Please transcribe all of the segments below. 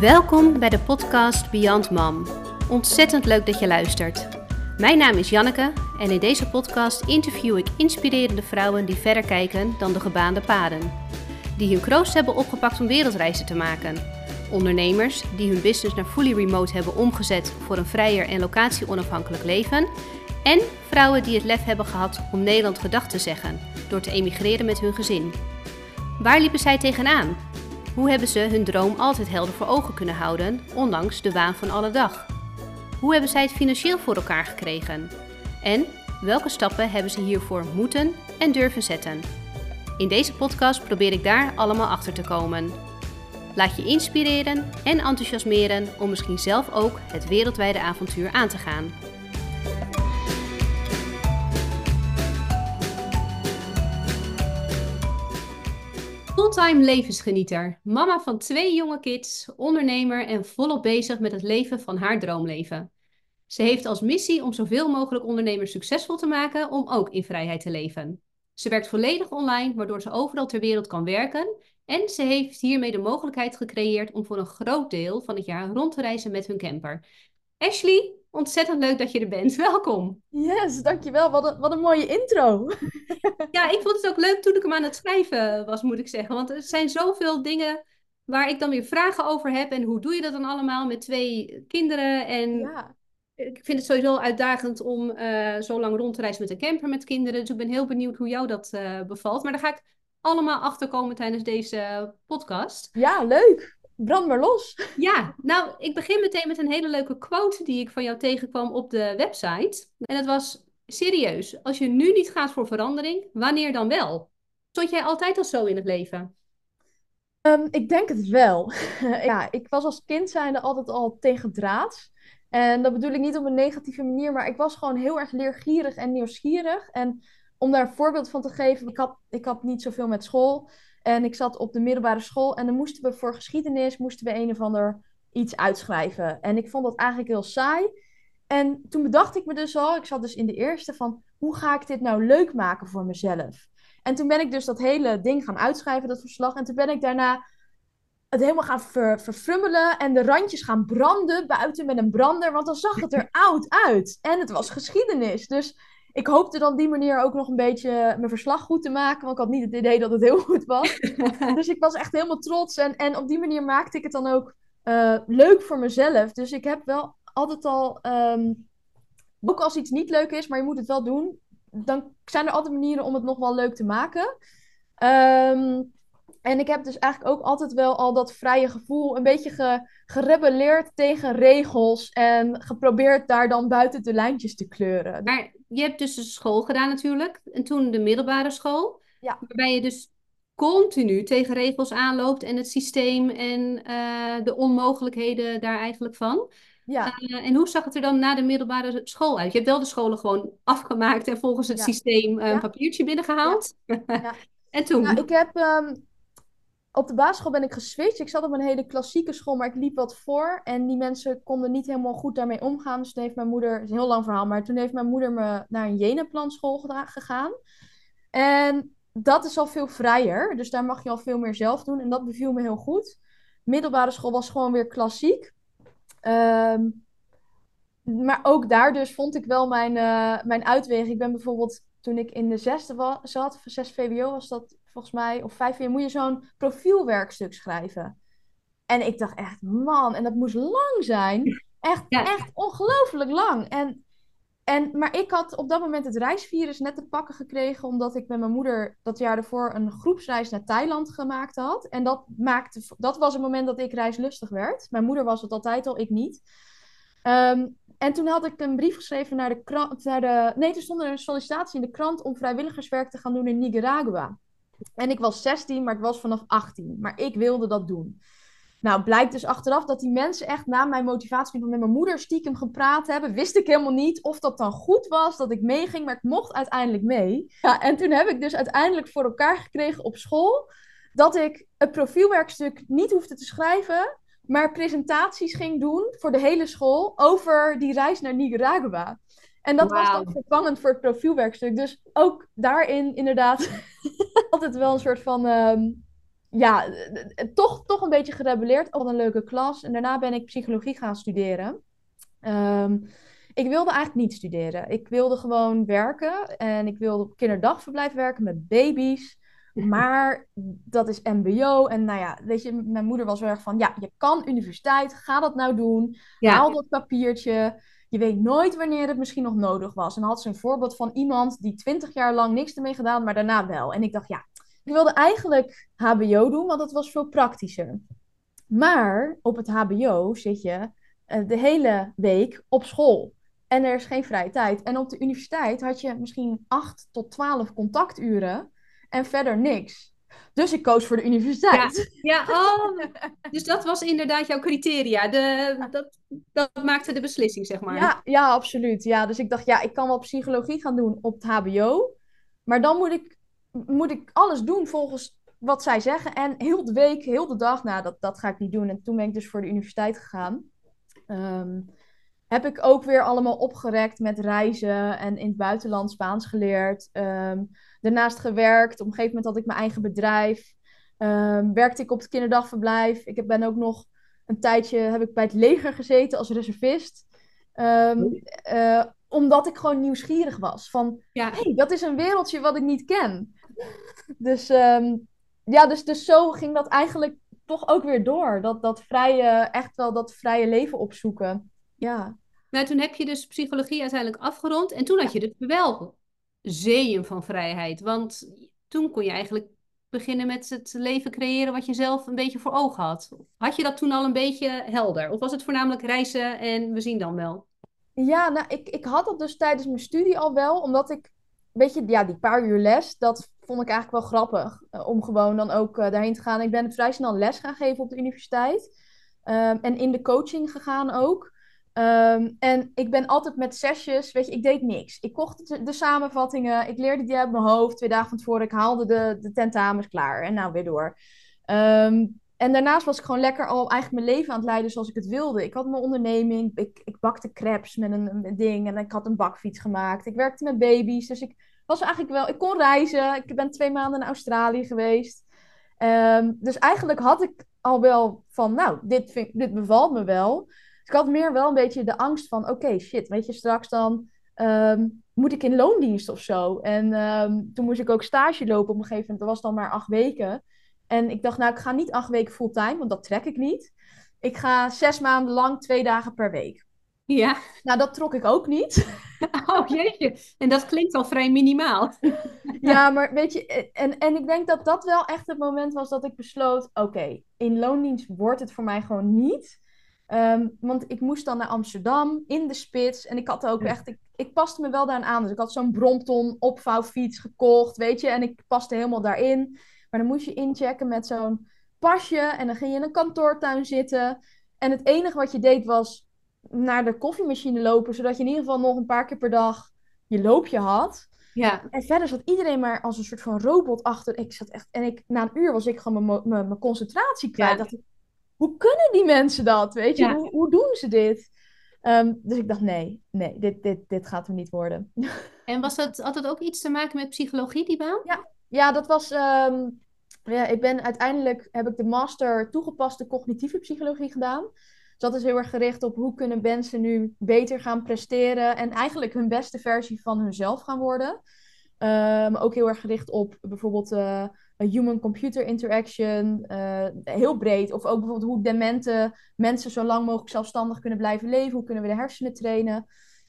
Welkom bij de podcast Beyond Mom. Ontzettend leuk dat je luistert. Mijn naam is Janneke en in deze podcast interview ik inspirerende vrouwen die verder kijken dan de gebaande paden. Die hun kroost hebben opgepakt om wereldreizen te maken. Ondernemers die hun business naar fully remote hebben omgezet voor een vrijer en locatie-onafhankelijk leven. En vrouwen die het lef hebben gehad om Nederland gedag te zeggen door te emigreren met hun gezin. Waar liepen zij tegenaan? Hoe hebben ze hun droom altijd helder voor ogen kunnen houden, ondanks de waan van alle dag? Hoe hebben zij het financieel voor elkaar gekregen? En welke stappen hebben ze hiervoor moeten en durven zetten? In deze podcast probeer ik daar allemaal achter te komen. Laat je inspireren en enthousiasmeren om misschien zelf ook het wereldwijde avontuur aan te gaan. Fulltime levensgenieter, mama van twee jonge kids, ondernemer en volop bezig met het leven van haar droomleven. Ze heeft als missie om zoveel mogelijk ondernemers succesvol te maken om ook in vrijheid te leven. Ze werkt volledig online, waardoor ze overal ter wereld kan werken. En ze heeft hiermee de mogelijkheid gecreëerd om voor een groot deel van het jaar rond te reizen met hun camper. Ashley, ontzettend leuk dat je er bent. Welkom. Yes, dankjewel. Wat een, wat een mooie intro. ja, ik vond het ook leuk toen ik hem aan het schrijven was, moet ik zeggen. Want er zijn zoveel dingen waar ik dan weer vragen over heb. En hoe doe je dat dan allemaal met twee kinderen? En ja ik vind het sowieso uitdagend om uh, zo lang rond te reizen met een camper met kinderen. Dus ik ben heel benieuwd hoe jou dat uh, bevalt. Maar daar ga ik allemaal achter komen tijdens deze podcast. Ja, leuk. Brand maar los. Ja, nou, ik begin meteen met een hele leuke quote die ik van jou tegenkwam op de website. En dat was: serieus, als je nu niet gaat voor verandering, wanneer dan wel? Stond jij altijd al zo in het leven? Um, ik denk het wel. ja, ik was als kind zijnde altijd al tegen draad. En dat bedoel ik niet op een negatieve manier, maar ik was gewoon heel erg leergierig en nieuwsgierig. En om daar een voorbeeld van te geven, ik had, ik had niet zoveel met school. En ik zat op de middelbare school en dan moesten we voor geschiedenis moesten we een of ander iets uitschrijven. En ik vond dat eigenlijk heel saai. En toen bedacht ik me dus al, ik zat dus in de eerste van, hoe ga ik dit nou leuk maken voor mezelf? En toen ben ik dus dat hele ding gaan uitschrijven, dat verslag. En toen ben ik daarna het helemaal gaan ver, verfrummelen en de randjes gaan branden buiten met een brander, want dan zag het er oud uit. En het was geschiedenis. Dus ik hoopte dan die manier ook nog een beetje mijn verslag goed te maken, want ik had niet het idee dat het heel goed was. dus ik was echt helemaal trots en, en op die manier maakte ik het dan ook uh, leuk voor mezelf. Dus ik heb wel altijd al, um, ook als iets niet leuk is, maar je moet het wel doen, dan zijn er altijd manieren om het nog wel leuk te maken. Um, en ik heb dus eigenlijk ook altijd wel al dat vrije gevoel een beetje ge, gerebelleerd tegen regels en geprobeerd daar dan buiten de lijntjes te kleuren. Maar je hebt dus de school gedaan natuurlijk en toen de middelbare school, ja. waarbij je dus continu tegen regels aanloopt en het systeem en uh, de onmogelijkheden daar eigenlijk van. Ja. Uh, en hoe zag het er dan na de middelbare school uit? Je hebt wel de scholen gewoon afgemaakt en volgens het systeem een papiertje binnengehaald. Ja. en toen? Nou, ik heb um, op de basisschool ben ik geswitcht. Ik zat op een hele klassieke school, maar ik liep wat voor. En die mensen konden niet helemaal goed daarmee omgaan. Dus toen heeft mijn moeder, een heel lang verhaal, maar toen heeft mijn moeder me naar een Jeneplanschool gegaan. En dat is al veel vrijer. Dus daar mag je al veel meer zelf doen. En dat beviel me heel goed. Middelbare school was gewoon weer klassiek. Um, maar ook daar dus vond ik wel mijn, uh, mijn uitweg. Ik ben bijvoorbeeld toen ik in de zesde zat, 6 VWO was dat volgens mij, of vijf jaar, moet je zo'n profielwerkstuk schrijven. En ik dacht echt, man, en dat moest lang zijn. Echt, echt ongelooflijk lang. En, en, maar ik had op dat moment het reisvirus net te pakken gekregen, omdat ik met mijn moeder dat jaar ervoor een groepsreis naar Thailand gemaakt had. En dat, maakte, dat was het moment dat ik reislustig werd. Mijn moeder was het altijd al, ik niet. Ehm, en toen had ik een brief geschreven naar de krant. Naar de, nee, er stond een sollicitatie in de krant om vrijwilligerswerk te gaan doen in Nicaragua. En ik was 16, maar het was vanaf 18. Maar ik wilde dat doen. Nou, blijkt dus achteraf dat die mensen echt na mijn motivatie met mijn moeder stiekem gepraat hebben. Wist ik helemaal niet of dat dan goed was dat ik meeging, maar ik mocht uiteindelijk mee. Ja, en toen heb ik dus uiteindelijk voor elkaar gekregen op school dat ik het profielwerkstuk niet hoefde te schrijven, maar presentaties ging doen voor de hele school over die reis naar Nicaragua. En dat was dan vervangend voor het profielwerkstuk. Dus ook daarin inderdaad altijd wel een soort van... Ehm, ja, toch, toch een beetje gerebelleerd. Al een leuke klas. En daarna ben ik psychologie gaan studeren. Ehm, ik wilde eigenlijk niet studeren. Ik wilde gewoon werken. En ik wilde op kinderdagverblijf werken met baby's. Maar dat is MBO. En nou ja, weet je, mijn moeder was heel erg van: ja, je kan universiteit, ga dat nou doen. Haal dat papiertje. Je weet nooit wanneer het misschien nog nodig was. En had ze een voorbeeld van iemand die twintig jaar lang niks ermee gedaan, maar daarna wel. En ik dacht, ja, ik wilde eigenlijk HBO doen, want dat was veel praktischer. Maar op het HBO zit je uh, de hele week op school. En er is geen vrije tijd. En op de universiteit had je misschien 8 tot 12 contacturen en verder niks. Dus ik koos voor de universiteit. Ja, ja oh, dus dat was inderdaad jouw criteria. De, dat, dat maakte de beslissing, zeg maar. Ja, ja, absoluut. Ja, dus ik dacht, ja, ik kan wel psychologie gaan doen op het HBO. Maar dan moet ik, moet ik alles doen volgens wat zij zeggen. En heel de week, heel de dag, nou, dat, dat ga ik niet doen. En toen ben ik dus voor de universiteit gegaan. Ehm, heb ik ook weer allemaal opgerekt met reizen en in het buitenland Spaans geleerd. Ehm, daarnaast gewerkt. Op een gegeven moment had ik mijn eigen bedrijf. Um, werkte ik op het kinderdagverblijf. Ik ben ook nog een tijdje heb ik bij het leger gezeten als reservist. Um, uh, omdat ik gewoon nieuwsgierig was. Van, ja. hey, dat is een wereldje wat ik niet ken. Dus, ja, dus, dus zo ging dat eigenlijk toch ook weer door. Dat, dat vrije, echt wel dat vrije leven opzoeken. Ja. Nou, toen heb je dus psychologie uiteindelijk afgerond. En toen had je het wel zeeën van vrijheid. Want toen kon je eigenlijk beginnen met het leven creëren wat je zelf een beetje voor ogen had. Had je dat toen al een beetje helder? Of was het voornamelijk reizen en we zien dan wel? Ja, nou, ik, ik had dat dus tijdens mijn studie al wel, omdat ik, weet je, ja, die paar uur les, dat vond ik eigenlijk wel grappig. Eh, om gewoon dan ook uh, daarheen te gaan. Ik ben vrij snel les gaan geven op de universiteit. Ehm, en in de coaching gegaan ook. Ehm, en ik ben altijd met sessies, weet je, ik deed niks. Ik kocht de, samenvattingen, ik leerde die uit mijn hoofd. Twee dagen van tevoren, ik haalde de, de tentamens klaar en nou weer door. Ehm, en daarnaast was ik gewoon lekker al eigenlijk mijn leven aan het leiden zoals ik het wilde. Ik had mijn onderneming, ik, ik bakte crepes met een, ding en ik had een bakfiets gemaakt. Ik werkte met baby's, dus ik was eigenlijk wel, ik kon reizen. Ik ben twee maanden in Australië geweest. Ehm, dus eigenlijk had ik al wel van, nou, dit, dit bevalt me wel ik had meer wel een beetje de angst van, oké, shit, weet je, straks dan ehm, moet ik in loondienst of zo. En ehm, toen moest ik ook stage lopen op een gegeven moment. Dat was dan maar acht weken. En ik dacht, nou, ik ga niet acht weken fulltime, want dat trek ik niet. Ik ga zes maanden lang, twee dagen per week. Ja. Nou, dat trok ik ook niet. Oh jeetje, en dat klinkt al vrij minimaal. Ja, maar weet je, en, en ik denk dat dat wel echt het moment was dat ik besloot: oké, in loondienst wordt het voor mij gewoon niet. Ehm, want ik moest dan naar Amsterdam in de spits. En ik had ook echt, ik, ik paste me wel daaraan aan. Dus ik had zo'n Brompton opvouwfiets gekocht, weet je. En ik paste helemaal daarin. Maar dan moest je inchecken met zo'n pasje. En dan ging je in een kantoortuin zitten. En het enige wat je deed was naar de koffiemachine lopen. Zodat je in ieder geval nog een paar keer per dag je loopje had. Ja. En verder zat iedereen maar als een soort van robot achter. Ik zat echt, en ik, na een uur was ik gewoon mijn concentratie kwijt. Ik, hoe kunnen die mensen dat? Weet je, hoe, hoe, doen ze dit? Ehm, dus ik dacht, nee, nee, dit, dit, dit gaat hem niet worden. En was dat, had dat ook iets te maken met psychologie, die baan? Ja, ja dat was... Um, ja, ik ben uiteindelijk, heb ik de master toegepaste cognitieve psychologie gedaan. Dus dat is heel erg gericht op hoe kunnen mensen nu beter gaan presteren en eigenlijk hun beste versie van hunzelf gaan worden. Maar ook heel erg gericht op bijvoorbeeld uh, human-computer interaction, uh, heel breed. Of ook bijvoorbeeld hoe demente mensen zo lang mogelijk zelfstandig kunnen blijven leven. Hoe kunnen we de hersenen trainen?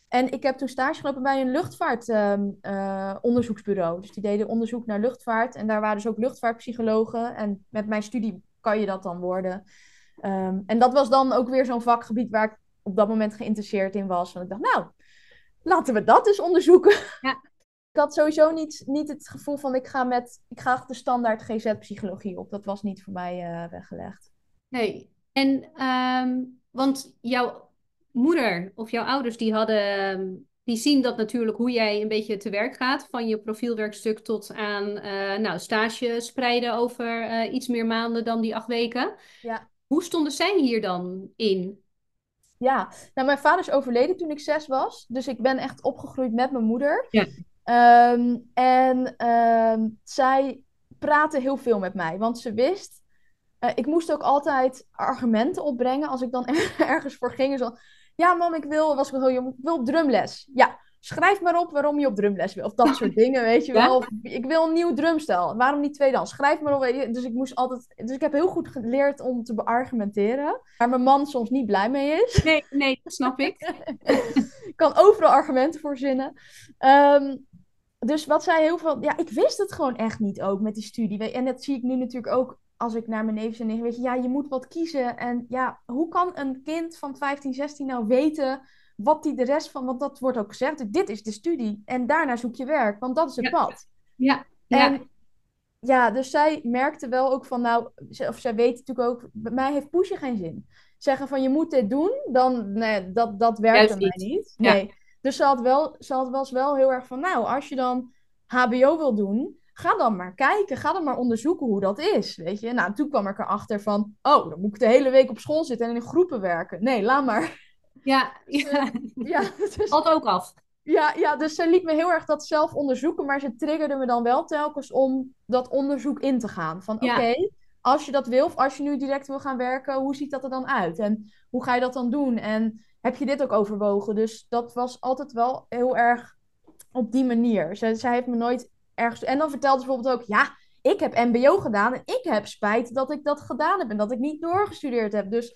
En ik heb toen stage gelopen bij een luchtvaartonderzoeksbureau. Um, uh, dus die deden onderzoek naar luchtvaart. En daar waren dus ook luchtvaartpsychologen. En met mijn studie kan je dat dan worden. Um, en dat was dan ook weer zo'n vakgebied waar ik op dat moment geïnteresseerd in was. Want ik dacht, nou, laten we dat eens onderzoeken. Ja. Ik had sowieso niet, niet het gevoel van ik ga met ik ga de standaard GZ-psychologie op. Dat was niet voor mij uh, weggelegd. Nee, en um, want jouw moeder of jouw ouders die hadden, ehm, die zien dat natuurlijk hoe jij een beetje te werk gaat. Van je profielwerkstuk tot aan uh, nou, stage spreiden over uh, iets meer maanden dan die acht weken. Ja. Hoe stonden zij hier dan in? Ja, nou, mijn vader is overleden toen ik zes was. Dus ik ben echt opgegroeid met mijn moeder. Ja. Ehm, en ehm, zij praatte heel veel met mij, want ze wist. eh, ik moest ook altijd argumenten opbrengen als ik dan ergens voor ging. Zo, ja, mam, ik wil, was ik, wel, ik wil op drumles. Ja, schrijf maar op waarom je op drumles wil. Of dat soort dingen, weet je wel. Of, ik wil een nieuw drumstel. Waarom niet twee dan? Schrijf maar op. Dus ik moest altijd. Dus ik heb heel goed geleerd om te beargumenteren. Waar mijn man soms niet blij mee is. Nee, nee, dat snap ik. Ik kan overal argumenten voor zinnen. Ehm, dus wat zij heel veel... Ja, ik wist het gewoon echt niet ook met die studie. En dat zie ik nu natuurlijk ook als ik naar mijn neefjes en nichten... Weet je, ja, je moet wat kiezen. En ja, hoe kan een kind van 15, 16 nou weten wat die de rest van... Want dat wordt ook gezegd, dit is de studie. En daarna zoek je werk, want dat is het Ja. pad. Ja, ja. En ja, dus zij merkte wel ook van, nou, of zij weet natuurlijk ook, bij mij heeft pushen geen zin. Zeggen van je moet dit doen, dan, nee, dat, dat werkt bij mij niet. Ja. Dus ze had wel, ze had, was wel heel erg van, nou, als je dan HBO wil doen, ga dan maar kijken, ga dan maar onderzoeken hoe dat is, weet je. Nou, toen kwam ik erachter van, oh, dan moet ik de hele week op school zitten en in groepen werken. Nee, laat maar. ja, ja. Ja, dus, Valt ook af. ja, ja, dus ze liet me heel erg dat zelf onderzoeken, maar ze triggerde me dan wel telkens om dat onderzoek in te gaan. Van Ja. oké, als je dat wil, of als je nu direct wil gaan werken, hoe ziet dat er dan uit? En hoe ga je dat dan doen? En heb je dit ook overwogen? Dus dat was altijd wel heel erg op die manier. Zij, zij heeft me nooit ergens... En dan vertelde ze bijvoorbeeld ook, ja, ik heb mbo gedaan en ik heb spijt dat ik dat gedaan heb en dat ik niet doorgestudeerd heb. Dus,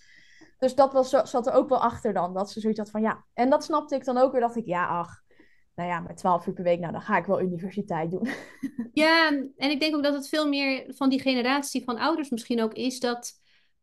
dus dat was, zat er ook wel achter dan, dat ze zoiets had van ja. En dat snapte ik dan ook weer, dacht ik, ja, ach, nou ja, met 12 uur per week, nou dan ga ik wel universiteit doen. Ja, en ik denk ook dat het veel meer van die generatie van ouders misschien ook is dat,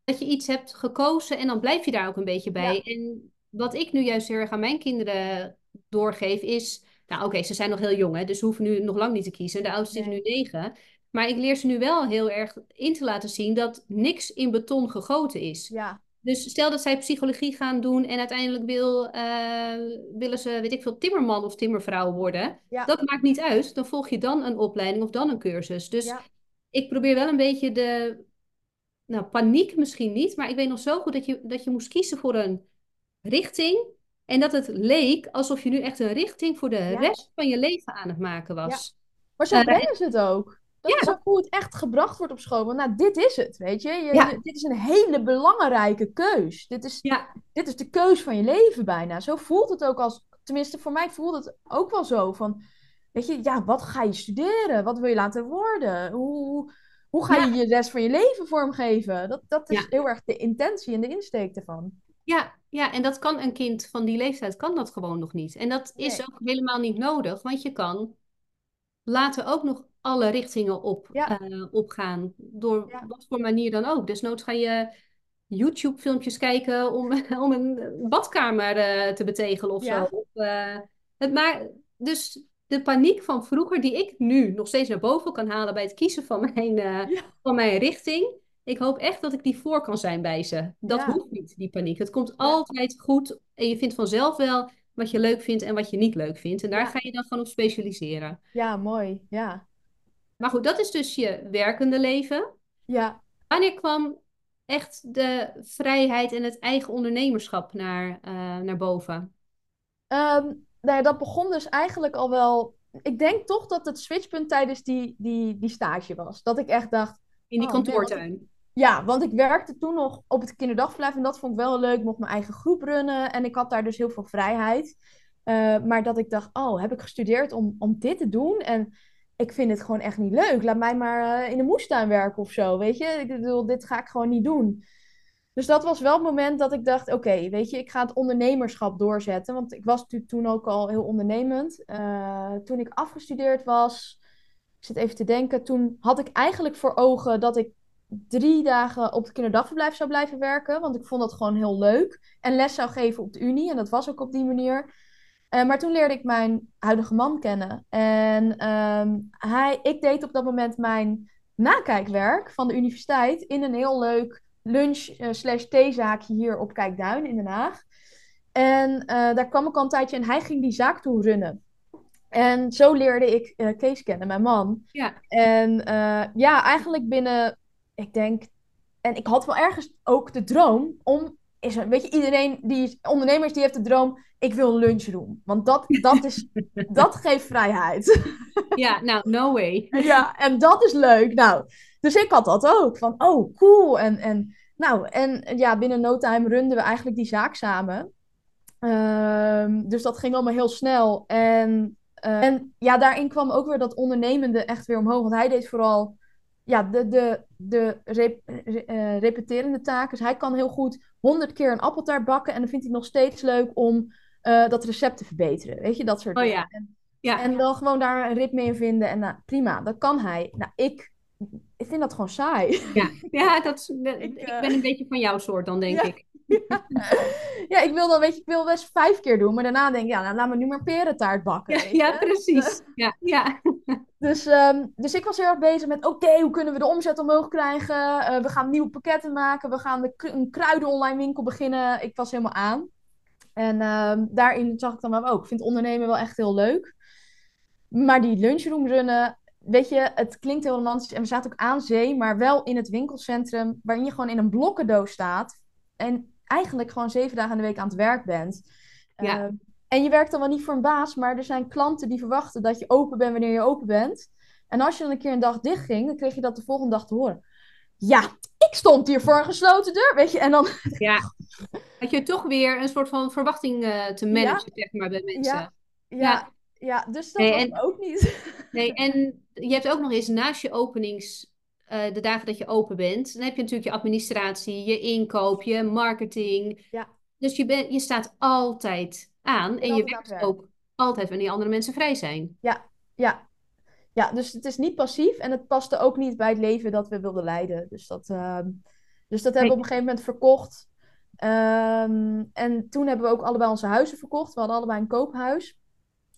dat je iets hebt gekozen en dan blijf je daar ook een beetje bij. Ja. En wat ik nu juist heel erg aan mijn kinderen doorgeef is, nou oké, ze zijn nog heel jong hè, dus ze hoeven nu nog lang niet te kiezen. De oudste is nu negen. Maar ik leer ze nu wel heel erg in te laten zien dat niks in beton gegoten is. Ja, Dus stel dat zij psychologie gaan doen en uiteindelijk wil, eh, willen ze, weet ik veel, timmerman of timmervrouw worden. Ja. Dat maakt niet uit. Dan volg je dan een opleiding of dan een cursus. Dus Ja. ik probeer wel een beetje de, nou paniek misschien niet, maar ik weet nog zo goed dat je, dat je moest kiezen voor een richting. En dat het leek alsof je nu echt een richting voor de Ja. rest van je leven aan het maken was. maar zo Eh, brengen ze het ook. Dat ja. is ook hoe het echt gebracht wordt op school. Want nou, dit is het, weet je. Ja. dit is een hele belangrijke keus. Dit is, Ja, dit is de keus van je leven bijna. Zo voelt het ook als, tenminste voor mij voelt het ook wel zo van, weet je, ja, wat ga je studeren? Wat wil je laten worden? Hoe, hoe ga je Ja. je rest van je leven vormgeven? Dat, dat is Ja. heel erg de intentie en de insteek ervan. Ja, ja, en dat kan een kind van die leeftijd kan dat gewoon nog niet. En dat is Nee. ook helemaal niet nodig, want je kan later ook nog alle richtingen op, Ja. eh, opgaan, door Ja. wat voor manier dan ook. Desnoods ga je YouTube-filmpjes kijken om, om een badkamer eh, te betegelen of Ja. zo. Of, eh, het maar, dus de paniek van vroeger, die ik nu nog steeds naar boven kan halen bij het kiezen van mijn, van mijn richting. Ik hoop echt dat ik die voor kan zijn bij ze. Dat Ja. hoeft niet, die paniek. Het komt altijd goed en je vindt vanzelf wel wat je leuk vindt en wat je niet leuk vindt. En daar Ja. ga je dan gewoon op specialiseren. Ja, mooi. Ja. Maar goed, dat is dus je werkende leven. Ja. Wanneer kwam echt de vrijheid en het eigen ondernemerschap naar, eh, naar boven? Ehm, nou ja, dat begon dus eigenlijk al wel. Ik denk toch dat het switchpunt tijdens die, die, die stage was. Dat ik echt dacht. In die Oh, kantoortuin. Ja, want ik werkte toen nog op het kinderdagverblijf en dat vond ik wel leuk. Ik mocht mijn eigen groep runnen en ik had daar dus heel veel vrijheid. Eh, maar dat ik dacht, oh, heb ik gestudeerd om, om dit te doen? En ik vind het gewoon echt niet leuk. Laat mij maar eh, in de moestuin werken of zo, weet je? Ik bedoel, dit ga ik gewoon niet doen. Dus dat was wel het moment dat ik dacht, oké, weet je, ik ga het ondernemerschap doorzetten. Want ik was natuurlijk toen ook al heel ondernemend. Eh, toen ik afgestudeerd was, ik zit even te denken, toen had ik eigenlijk voor ogen dat ik drie dagen op het kinderdagverblijf zou blijven werken. Want ik vond dat gewoon heel leuk. En les zou geven op de Unie. En dat was ook op die manier. Eh, maar toen leerde ik mijn huidige man kennen. En ehm, hij, ik deed op dat moment mijn nakijkwerk van de universiteit in een heel leuk lunch eh, theezaakje hier op Kijkduin in Den Haag. En eh, daar kwam ik al een tijdje en hij ging die zaak toe runnen. En zo leerde ik eh, Kees kennen, mijn man. Ja. En ja, eigenlijk binnen, ik denk, en ik had wel ergens ook de droom om is een, weet je, iedereen die ondernemers die heeft de droom, ik wil een lunchroom. Want dat, dat, is, dat geeft vrijheid. Ja, nou, no way. Ja, en dat is leuk. Nou, dus ik had dat ook. Van, oh, cool. En, en, nou, en ja, binnen no time runden we eigenlijk die zaak samen. Ehm, dus dat ging allemaal heel snel. En, uh, en ja, daarin kwam ook weer dat ondernemende echt weer omhoog. Want hij deed vooral ja, de, de, de rep, uh, repeterende taken. Dus hij kan heel goed honderd keer een appeltaart bakken. En dan vindt hij nog steeds leuk om uh, dat recept te verbeteren. Weet je, dat soort oh, dingen. Ja. En, ja. en dan gewoon daar een ritme in vinden. En nou, prima, dat kan hij. Nou, ik, ik vind dat gewoon saai. Ja, ja dat, ik, ik ben een beetje van jouw soort dan, denk ja. ik. Ja. ja, ik wil dan, weet je, ik wil best vijf keer doen, maar daarna denk ik, ja, nou, laat me nu maar perentaart bakken. Ja, ja precies. Ja, ja. Dus, um, dus ik was heel erg bezig met, oké, okay, hoe kunnen we de omzet omhoog krijgen? Uh, we gaan nieuwe pakketten maken, we gaan de, een kruiden online winkel beginnen. Ik was helemaal aan. En um, daarin zag ik dan wel ook, ik vind ondernemen wel echt heel leuk. Maar die lunchroom runnen, weet je, het klinkt heel romantisch en we zaten ook aan zee, maar wel in het winkelcentrum, waarin je gewoon in een blokkendoos staat. En eigenlijk gewoon zeven dagen in de week aan het werk bent. Ja. Uh, en je werkt dan wel niet voor een baas, maar er zijn klanten die verwachten dat je open bent wanneer je open bent. En als je dan een keer een dag dicht ging, dan kreeg je dat de volgende dag te horen. Ja, ik stond hier voor een gesloten deur, weet je. En dan... Ja, had je toch weer een soort van verwachting uh, te managen, ja. zeg maar, bij mensen. Ja, ja, ja. ja dus dat nee, was en, ook niet. Nee, en je hebt ook nog eens naast je openings uh, de dagen dat je open bent, dan heb je natuurlijk je administratie, je inkoop, je marketing. Ja. Dus je, ben, je staat altijd aan en je werkt werk. ook altijd wanneer andere mensen vrij zijn. Ja, ja. Ja, dus het is niet passief en het paste ook niet bij het leven dat we wilden leiden. Dus dat, uh, dus dat hebben we op een gegeven moment verkocht. Um, en toen hebben we ook allebei onze huizen verkocht. We hadden allebei een koophuis.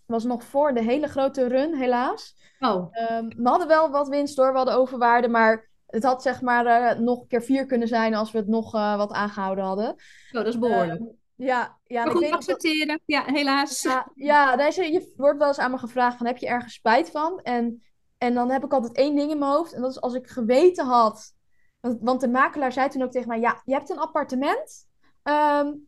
was nog voor de hele grote run, helaas. Oh. Um, we hadden wel wat winst door, we hadden overwaarde, maar het had zeg maar uh, nog een keer vier kunnen zijn als we het nog uh, wat aangehouden hadden. Oh, dat is behoorlijk. Uh, ja, ja. Maar goed, accepteren. Dat... Ja, helaas. Ja, ja deze, je wordt wel eens aan me gevraagd van, heb je ergens spijt van? En, en dan heb ik altijd één ding in mijn hoofd. En dat is als ik geweten had... Want, want de makelaar zei toen ook tegen mij, ja, je hebt een appartement. Um,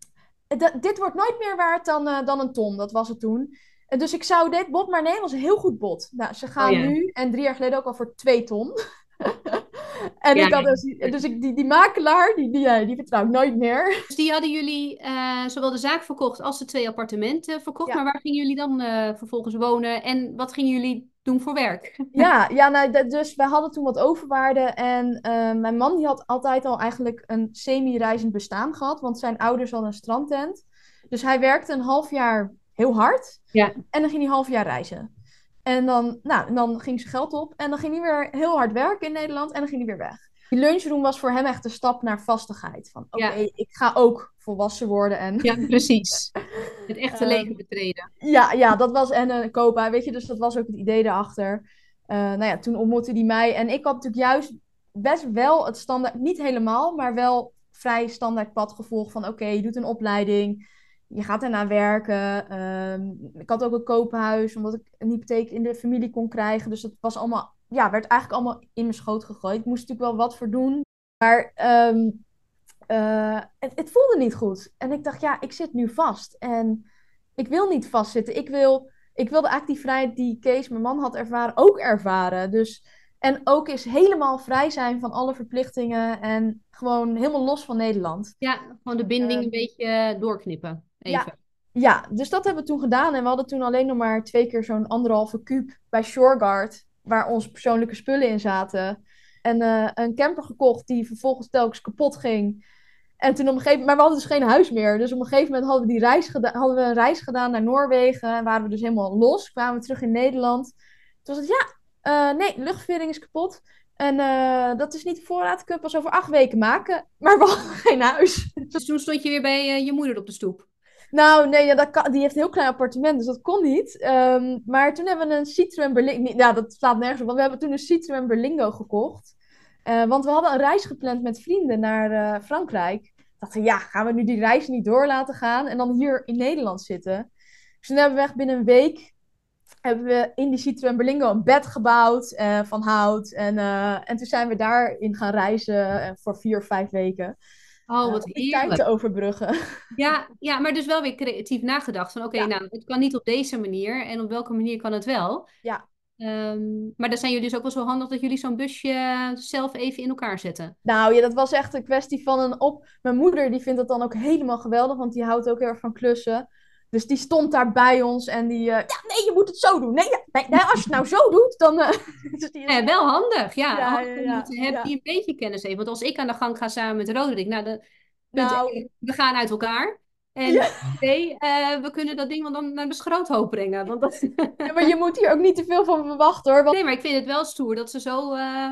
dit wordt nooit meer waard dan, dan een ton. Dat was het toen. En dus ik zou dit bod maar nemen, was een heel goed bod. Nou, ze gaan Oh, ja. nu en drie jaar geleden ook al voor twee ton. en Ja, ik had dus, dus ik, die, die makelaar, die, die, eh, die vertrouw ik nooit meer. Dus die hadden jullie eh, zowel de zaak verkocht als de twee appartementen verkocht. Ja. Maar waar gingen jullie dan eh, vervolgens wonen en wat gingen jullie doen voor werk? Ja, ja nou, dus we hadden toen wat overwaarde. En mijn man die had altijd al eigenlijk een semi-reizend bestaan gehad. Want zijn ouders hadden een strandtent. Dus hij werkte een half jaar heel hard. Ja. En dan ging hij een half jaar reizen. En dan, nou, en dan ging zijn geld op. En dan ging hij weer heel hard werken in Nederland. En dan ging hij weer weg. Die lunchroom was voor hem echt de stap naar vastigheid. Van oké, Ja. ik ga ook volwassen worden. En Ja, precies. Het echte Ehm, leven betreden. ja, ja, dat was en een koophuis, weet je, dus dat was ook het idee daarachter. Eh nou ja, toen ontmoette hij mij en ik had natuurlijk juist best wel het standaard, niet helemaal, maar wel vrij standaard pad gevolgd van oké, je doet een opleiding, je gaat daarna werken. Ehm, ik had ook een koophuis, omdat ik een hypotheek in de familie kon krijgen, dus dat was allemaal, ja, werd eigenlijk allemaal in mijn schoot gegooid. Ik moest natuurlijk wel wat voor doen, maar ehm, eh, het, het voelde niet goed. En ik dacht, ja, ik zit nu vast en ik wil niet vastzitten. Ik, wil, ik wilde eigenlijk die vrijheid die Kees, mijn man, had ervaren, ook ervaren. Dus, en ook eens helemaal vrij zijn van alle verplichtingen en gewoon helemaal los van Nederland. Ja, gewoon de binding Ehm, een beetje doorknippen. Even. Ja, dus dat hebben we toen gedaan. En we hadden toen alleen nog maar twee keer zo'n anderhalve kuub bij Shoreguard, waar onze persoonlijke spullen in zaten. En eh, een camper gekocht die vervolgens telkens kapot ging. En toen op een gegeven moment, maar we hadden dus geen huis meer. Dus op een gegeven moment hadden we, die reis geda- hadden we een reis gedaan naar Noorwegen. En waren we dus helemaal los. Kwamen we terug in Nederland. Toen was het, ja, eh, nee, luchtvering is kapot. En eh, dat is niet de voorraad. Ik kan het pas over acht weken maken. Maar we hadden geen huis. Dus toen stond je weer bij je moeder op de stoep. Nou, nee, ja, dat die heeft een heel klein appartement, dus dat kon niet. Ehm, maar toen hebben we een Citroën Berlingo... Ja, dat slaat nergens op, want we hebben toen een Citroën Berlingo gekocht. Eh, want we hadden een reis gepland met vrienden naar eh, Frankrijk. Dachten, ja, gaan we nu die reis niet door laten gaan en dan hier in Nederland zitten? Dus toen hebben we echt binnen een week hebben we in die Citroën Berlingo een bed gebouwd eh, van hout. En, en toen zijn we daarin gaan reizen voor vier vijf weken. Oh, eh, wat tijd te overbruggen. Ja, ja, maar dus wel weer creatief nagedacht van oké, Ja, nou, het kan niet op deze manier en op welke manier kan het wel. ja. Ehm, maar dan zijn jullie dus ook wel zo handig dat jullie zo'n busje zelf even in elkaar zetten. Nou ja, dat was echt een kwestie van een op. Mijn moeder die vindt dat dan ook helemaal geweldig, want die houdt ook heel erg van klussen. Dus die stond daar bij ons en die, eh, ja, nee, je moet het zo doen. Nee, ja, nee, als je het nou zo doet, dan. eh, is- Ja, wel handig, ja. Ja, handig om te hebben die een beetje kennis heeft. Want als ik aan de gang ga samen met Roderick, nou, de, Nou, we gaan uit elkaar. En Ja. eh, we kunnen dat ding wel dan naar de schroothoop brengen. Want dat... ja, maar je moet hier ook niet te veel van verwachten hoor. Want, Nee, maar ik vind het wel stoer dat ze zo eh,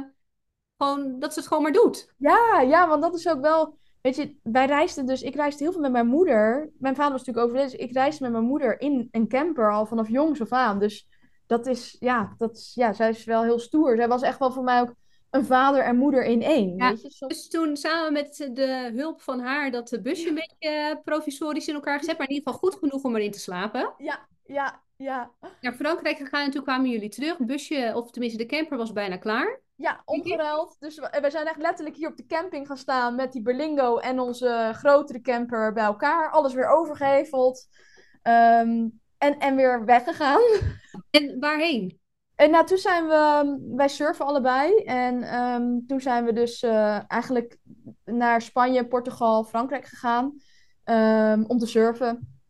gewoon, dat ze het gewoon maar doet. ja, ja, want dat is ook wel. Weet je, wij reisden dus. Ik reisde heel veel met mijn moeder. Mijn vader was natuurlijk overleden. Dus ik reisde met mijn moeder in een camper al vanaf jongs af aan. Dus dat is, ja, dat is, ja, zij is wel heel stoer. Zij was echt wel voor mij ook een vader en moeder in één. Ja. Weet je, soms- Dus toen samen met de hulp van haar dat de busje een beetje provisorisch in elkaar gezet, maar in ieder geval goed genoeg om erin te slapen. Ja, ja, ja. Naar Frankrijk gegaan en toen kwamen jullie terug. Het busje, of tenminste de camper was bijna klaar. Ja, omgeruild. Dus we, we zijn echt letterlijk hier op de camping gaan staan met die Berlingo en onze grotere camper bij elkaar. Alles weer overgeheveld. Ehm, en, en weer weggegaan. En waarheen? En nou, toen zijn we, wij surfen allebei. En ehm, toen zijn we dus eh, eigenlijk naar Spanje, Portugal, Frankrijk gegaan. ehm, om te surfen.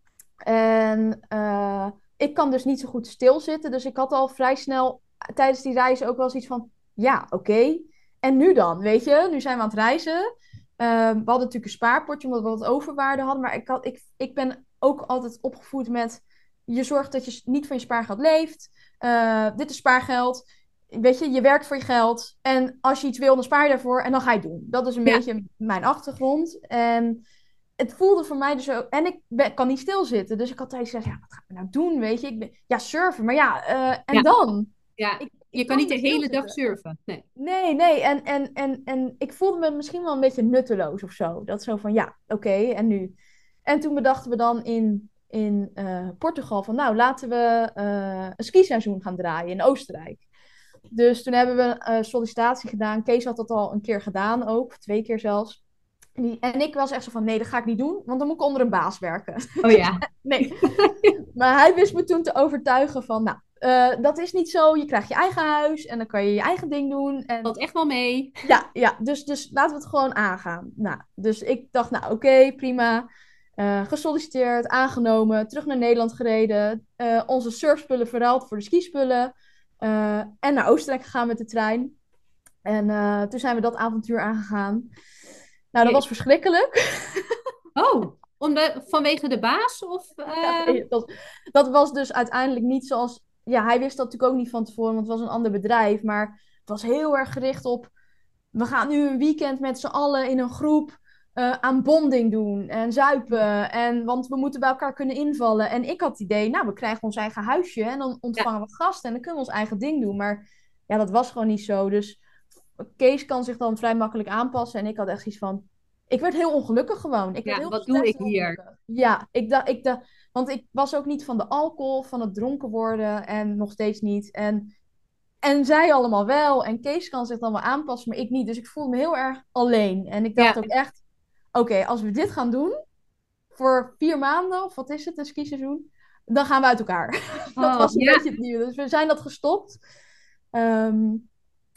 En eh, ik kan dus niet zo goed stilzitten. Dus ik had al vrij snel tijdens die reis ook wel zoiets van... Ja, oké. En nu dan, weet je? Nu zijn we aan het reizen. Ehm, we hadden natuurlijk een spaarpotje omdat we wat overwaarde hadden. Maar ik, had, ik, ik ben ook altijd opgevoed met... Je zorgt dat je niet van je spaargeld leeft. Eh, dit is spaargeld. Weet je, je werkt voor je geld. En als je iets wil, dan spaar je daarvoor. En dan ga je het doen. Dat is een Ja. beetje mijn achtergrond. En het voelde voor mij dus ook... En ik ben, kan niet stilzitten. Dus ik had tijdens gezegd, ja, wat ga ik nou doen, weet je? Ik ben, ja, surfen. Maar ja, eh, en Ja. dan? Ja, Ik- je kan niet de hele dag surfen. Nee. Nee, nee. En, en, en, en ik voelde me misschien wel een beetje nutteloos of zo. Dat zo van, ja, oké, en nu? En toen bedachten we dan in, in eh, Portugal van, nou, laten we eh, een skiseizoen gaan draaien in Oostenrijk. Dus toen hebben we een sollicitatie gedaan. Kees had dat al een keer gedaan ook, twee keer zelfs. En, die, en ik was echt zo van, nee, dat ga ik niet doen, want dan moet ik onder een baas werken. Oh ja. Nee. maar hij wist me toen te overtuigen van, nou, eh, dat is niet zo. Je krijgt je eigen huis en dan kan je je eigen ding doen. En Valt echt wel mee. ja, ja dus, dus laten we het gewoon aangaan. Nou, dus ik dacht, nou oké, prima. Eh, gesolliciteerd, aangenomen, terug naar Nederland gereden. eh, onze surfspullen verruild voor de skispullen. eh, en naar Oostenrijk gegaan met de trein. En toen zijn we dat avontuur aangegaan. Nou, dat was verschrikkelijk. Oh, om de, vanwege de baas? Of, Ja, dat, dat was dus uiteindelijk niet zoals... Ja, hij wist dat natuurlijk ook niet van tevoren, want het was een ander bedrijf. Maar het was heel erg gericht op... We gaan nu een weekend met z'n allen in een groep eh, aan bonding doen en zuipen. En, want we moeten bij elkaar kunnen invallen. En ik had het idee, nou, we krijgen ons eigen huisje en dan ontvangen we gasten en dan kunnen we ons eigen ding doen. Maar ja, dat was gewoon niet zo. Dus Kees kan zich dan vrij makkelijk aanpassen. En ik had echt iets van... Ik werd heel ongelukkig gewoon. Ik Ja, heel wat doe ik hier? Ja, ik dacht, ik dacht, want ik was ook niet van de alcohol, van het dronken worden en nog steeds niet. En, en zij allemaal wel. En Kees kan zich dan wel aanpassen, maar ik niet. Dus ik voelde me heel erg alleen. En ik dacht Ja. ook echt, oké, als we dit gaan doen voor vier maanden, of wat is het, een skiseizoen, dan gaan we uit elkaar. dat Oh, was een ja. beetje het nieuwe. Dus we zijn dat gestopt. Ehm,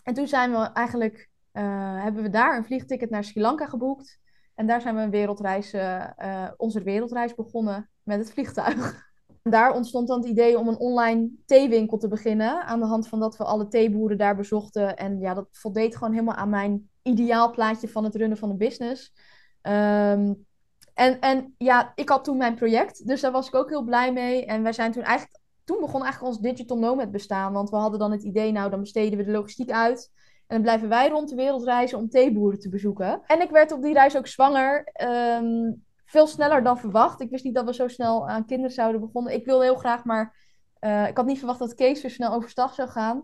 en toen zijn we eigenlijk, eh, hebben we daar een vliegticket naar Sri Lanka geboekt. En daar zijn we een wereldreis, eh, eh, onze wereldreis begonnen met het vliegtuig. Daar ontstond dan het idee om een online theewinkel te beginnen. Aan de hand van dat we alle theeboeren daar bezochten. En ja, dat voldeed gewoon helemaal aan mijn ideaalplaatje van het runnen van een business. Ehm, en, en ja, ik had toen mijn project, dus daar was ik ook heel blij mee. En wij zijn toen eigenlijk, toen begon eigenlijk ons digital nomad bestaan. Want we hadden dan het idee, nou dan besteden we de logistiek uit. En dan blijven wij rond de wereld reizen om theeboeren te bezoeken. En ik werd op die reis ook zwanger. ehm, veel sneller dan verwacht. Ik wist niet dat we zo snel aan kinderen zouden begonnen. Ik wilde heel graag, maar eh, ik had niet verwacht dat Kees zo snel overstag zou gaan.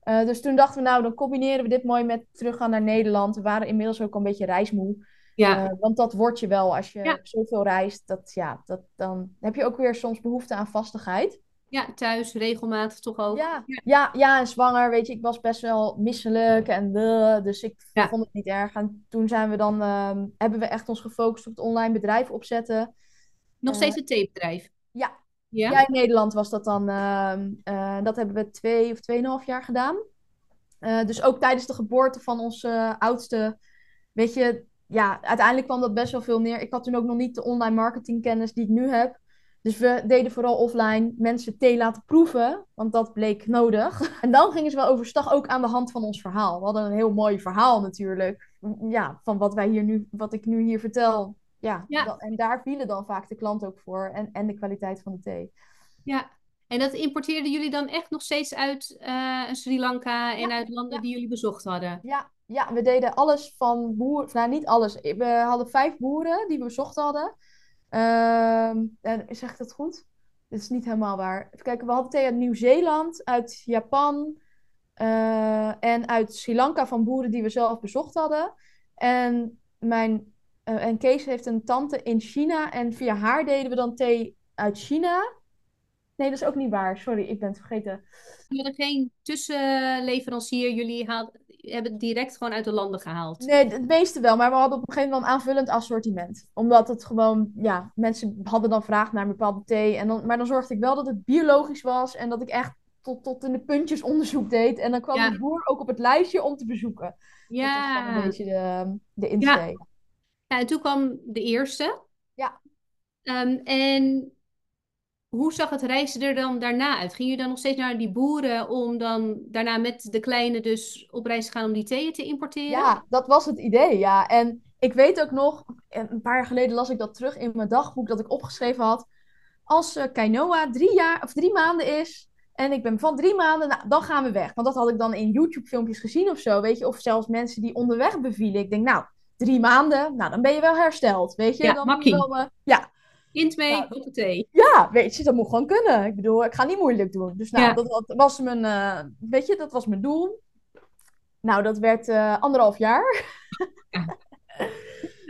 Eh, dus toen dachten we, nou, dan combineren we dit mooi met teruggaan naar Nederland. We waren inmiddels ook al een beetje reismoe. Ja, Eh, want dat word je wel als je Ja. zoveel reist. Dat, ja, dat, dan heb je ook weer soms behoefte aan vastigheid. Ja, thuis regelmatig toch ook. Ja, ja, ja, en zwanger, weet je, ik was best wel misselijk en dus ik Ja. vond het niet erg. En toen zijn we dan, ehm, hebben we echt ons gefocust op het online bedrijf opzetten. Nog Eh, steeds een theebedrijf. ja, Ja? ja, in Nederland was dat dan, ehm, eh, dat hebben we twee of tweeënhalf jaar gedaan. Dus ook tijdens de geboorte van onze oudste, weet je, ja, uiteindelijk kwam dat best wel veel neer. Ik had toen ook nog niet de online marketingkennis die ik nu heb. Dus we deden vooral offline mensen thee laten proeven, want dat bleek nodig. En dan gingen ze wel overstag ook aan de hand van ons verhaal. We hadden een heel mooi verhaal natuurlijk, ja, van wat wij hier nu, wat ik nu hier vertel. Ja, Ja. dat- en daar vielen dan vaak de klant ook voor en, en de kwaliteit van de thee. Ja. En dat importeerden jullie dan echt nog steeds uit eh, Sri Lanka en Ja, uit landen ja. die jullie bezocht hadden? Ja, ja, we deden alles van boeren. Nou, niet alles. We hadden vijf boeren die we bezocht hadden. Ehm, en zeg ik dat goed? Dit is niet helemaal waar. Even kijken, we hadden thee uit Nieuw-Zeeland, uit Japan eh, en uit Sri Lanka van boeren die we zelf bezocht hadden. En, mijn, eh, en Kees heeft een tante in China en via haar deden we dan thee uit China. Nee, dat is ook niet waar. Sorry, ik ben het vergeten. Jullie hadden geen tussenleverancier, jullie haal- hebben het direct gewoon uit de landen gehaald. Nee, het meeste wel, maar we hadden op een gegeven moment een aanvullend assortiment. Omdat het gewoon, ja, mensen hadden dan vraag naar een bepaalde thee. En dan, maar dan zorgde ik wel dat het biologisch was en dat ik echt tot, tot in de puntjes onderzoek deed. En dan kwam Ja. de boer ook op het lijstje om te bezoeken. Dat was Ja. een beetje de, de insteek. Ja, en toen kwam de eerste. Ja. Ehm, en hoe zag het reizen er dan daarna uit? Ging je dan nog steeds naar die boeren om dan daarna met de kleine dus op reis te gaan om die theeën te importeren? Ja, dat was het idee, ja. En ik weet ook nog, een paar jaar geleden las ik dat terug in mijn dagboek dat ik opgeschreven had. Als eh Kainoa drie jaar of drie maanden is en ik ben van drie maanden, nou, dan gaan we weg. Want dat had ik dan in YouTube-filmpjes gezien of zo, weet je. Of zelfs mensen die onderweg bevielen. Ik denk, nou, drie maanden, nou, dan ben je wel hersteld, weet je. Ja, dan wel, eh, ja, Kind mee, Ja. hoppatee. ja, weet je, dat moet gewoon kunnen. Ik bedoel, ik ga niet moeilijk doen. Dus nou, Ja. dat, dat was mijn, eh, weet je, dat was mijn doel. Nou, dat werd eh, anderhalf jaar. Ja.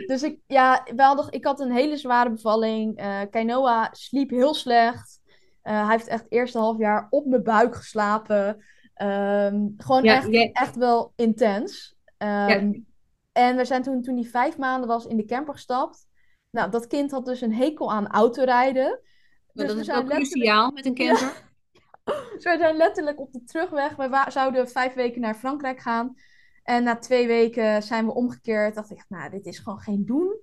Dus ik, ja, we hadden, ik had een hele zware bevalling. Eh Kainoa sliep heel slecht. Hij heeft echt het eerste half jaar op mijn buik geslapen. Ehm, gewoon Ja, echt, echt wel intens. Ehm, En we zijn toen, toen hij vijf maanden was, in de camper gestapt. Nou, dat kind had dus een hekel aan autorijden. Maar Dus dat is letterlijk- cruciaal met een camper. dus wij zijn letterlijk op de terugweg. We zouden vijf weken naar Frankrijk gaan. En na twee weken zijn we omgekeerd. Dacht ik, nou, dit is gewoon geen doen.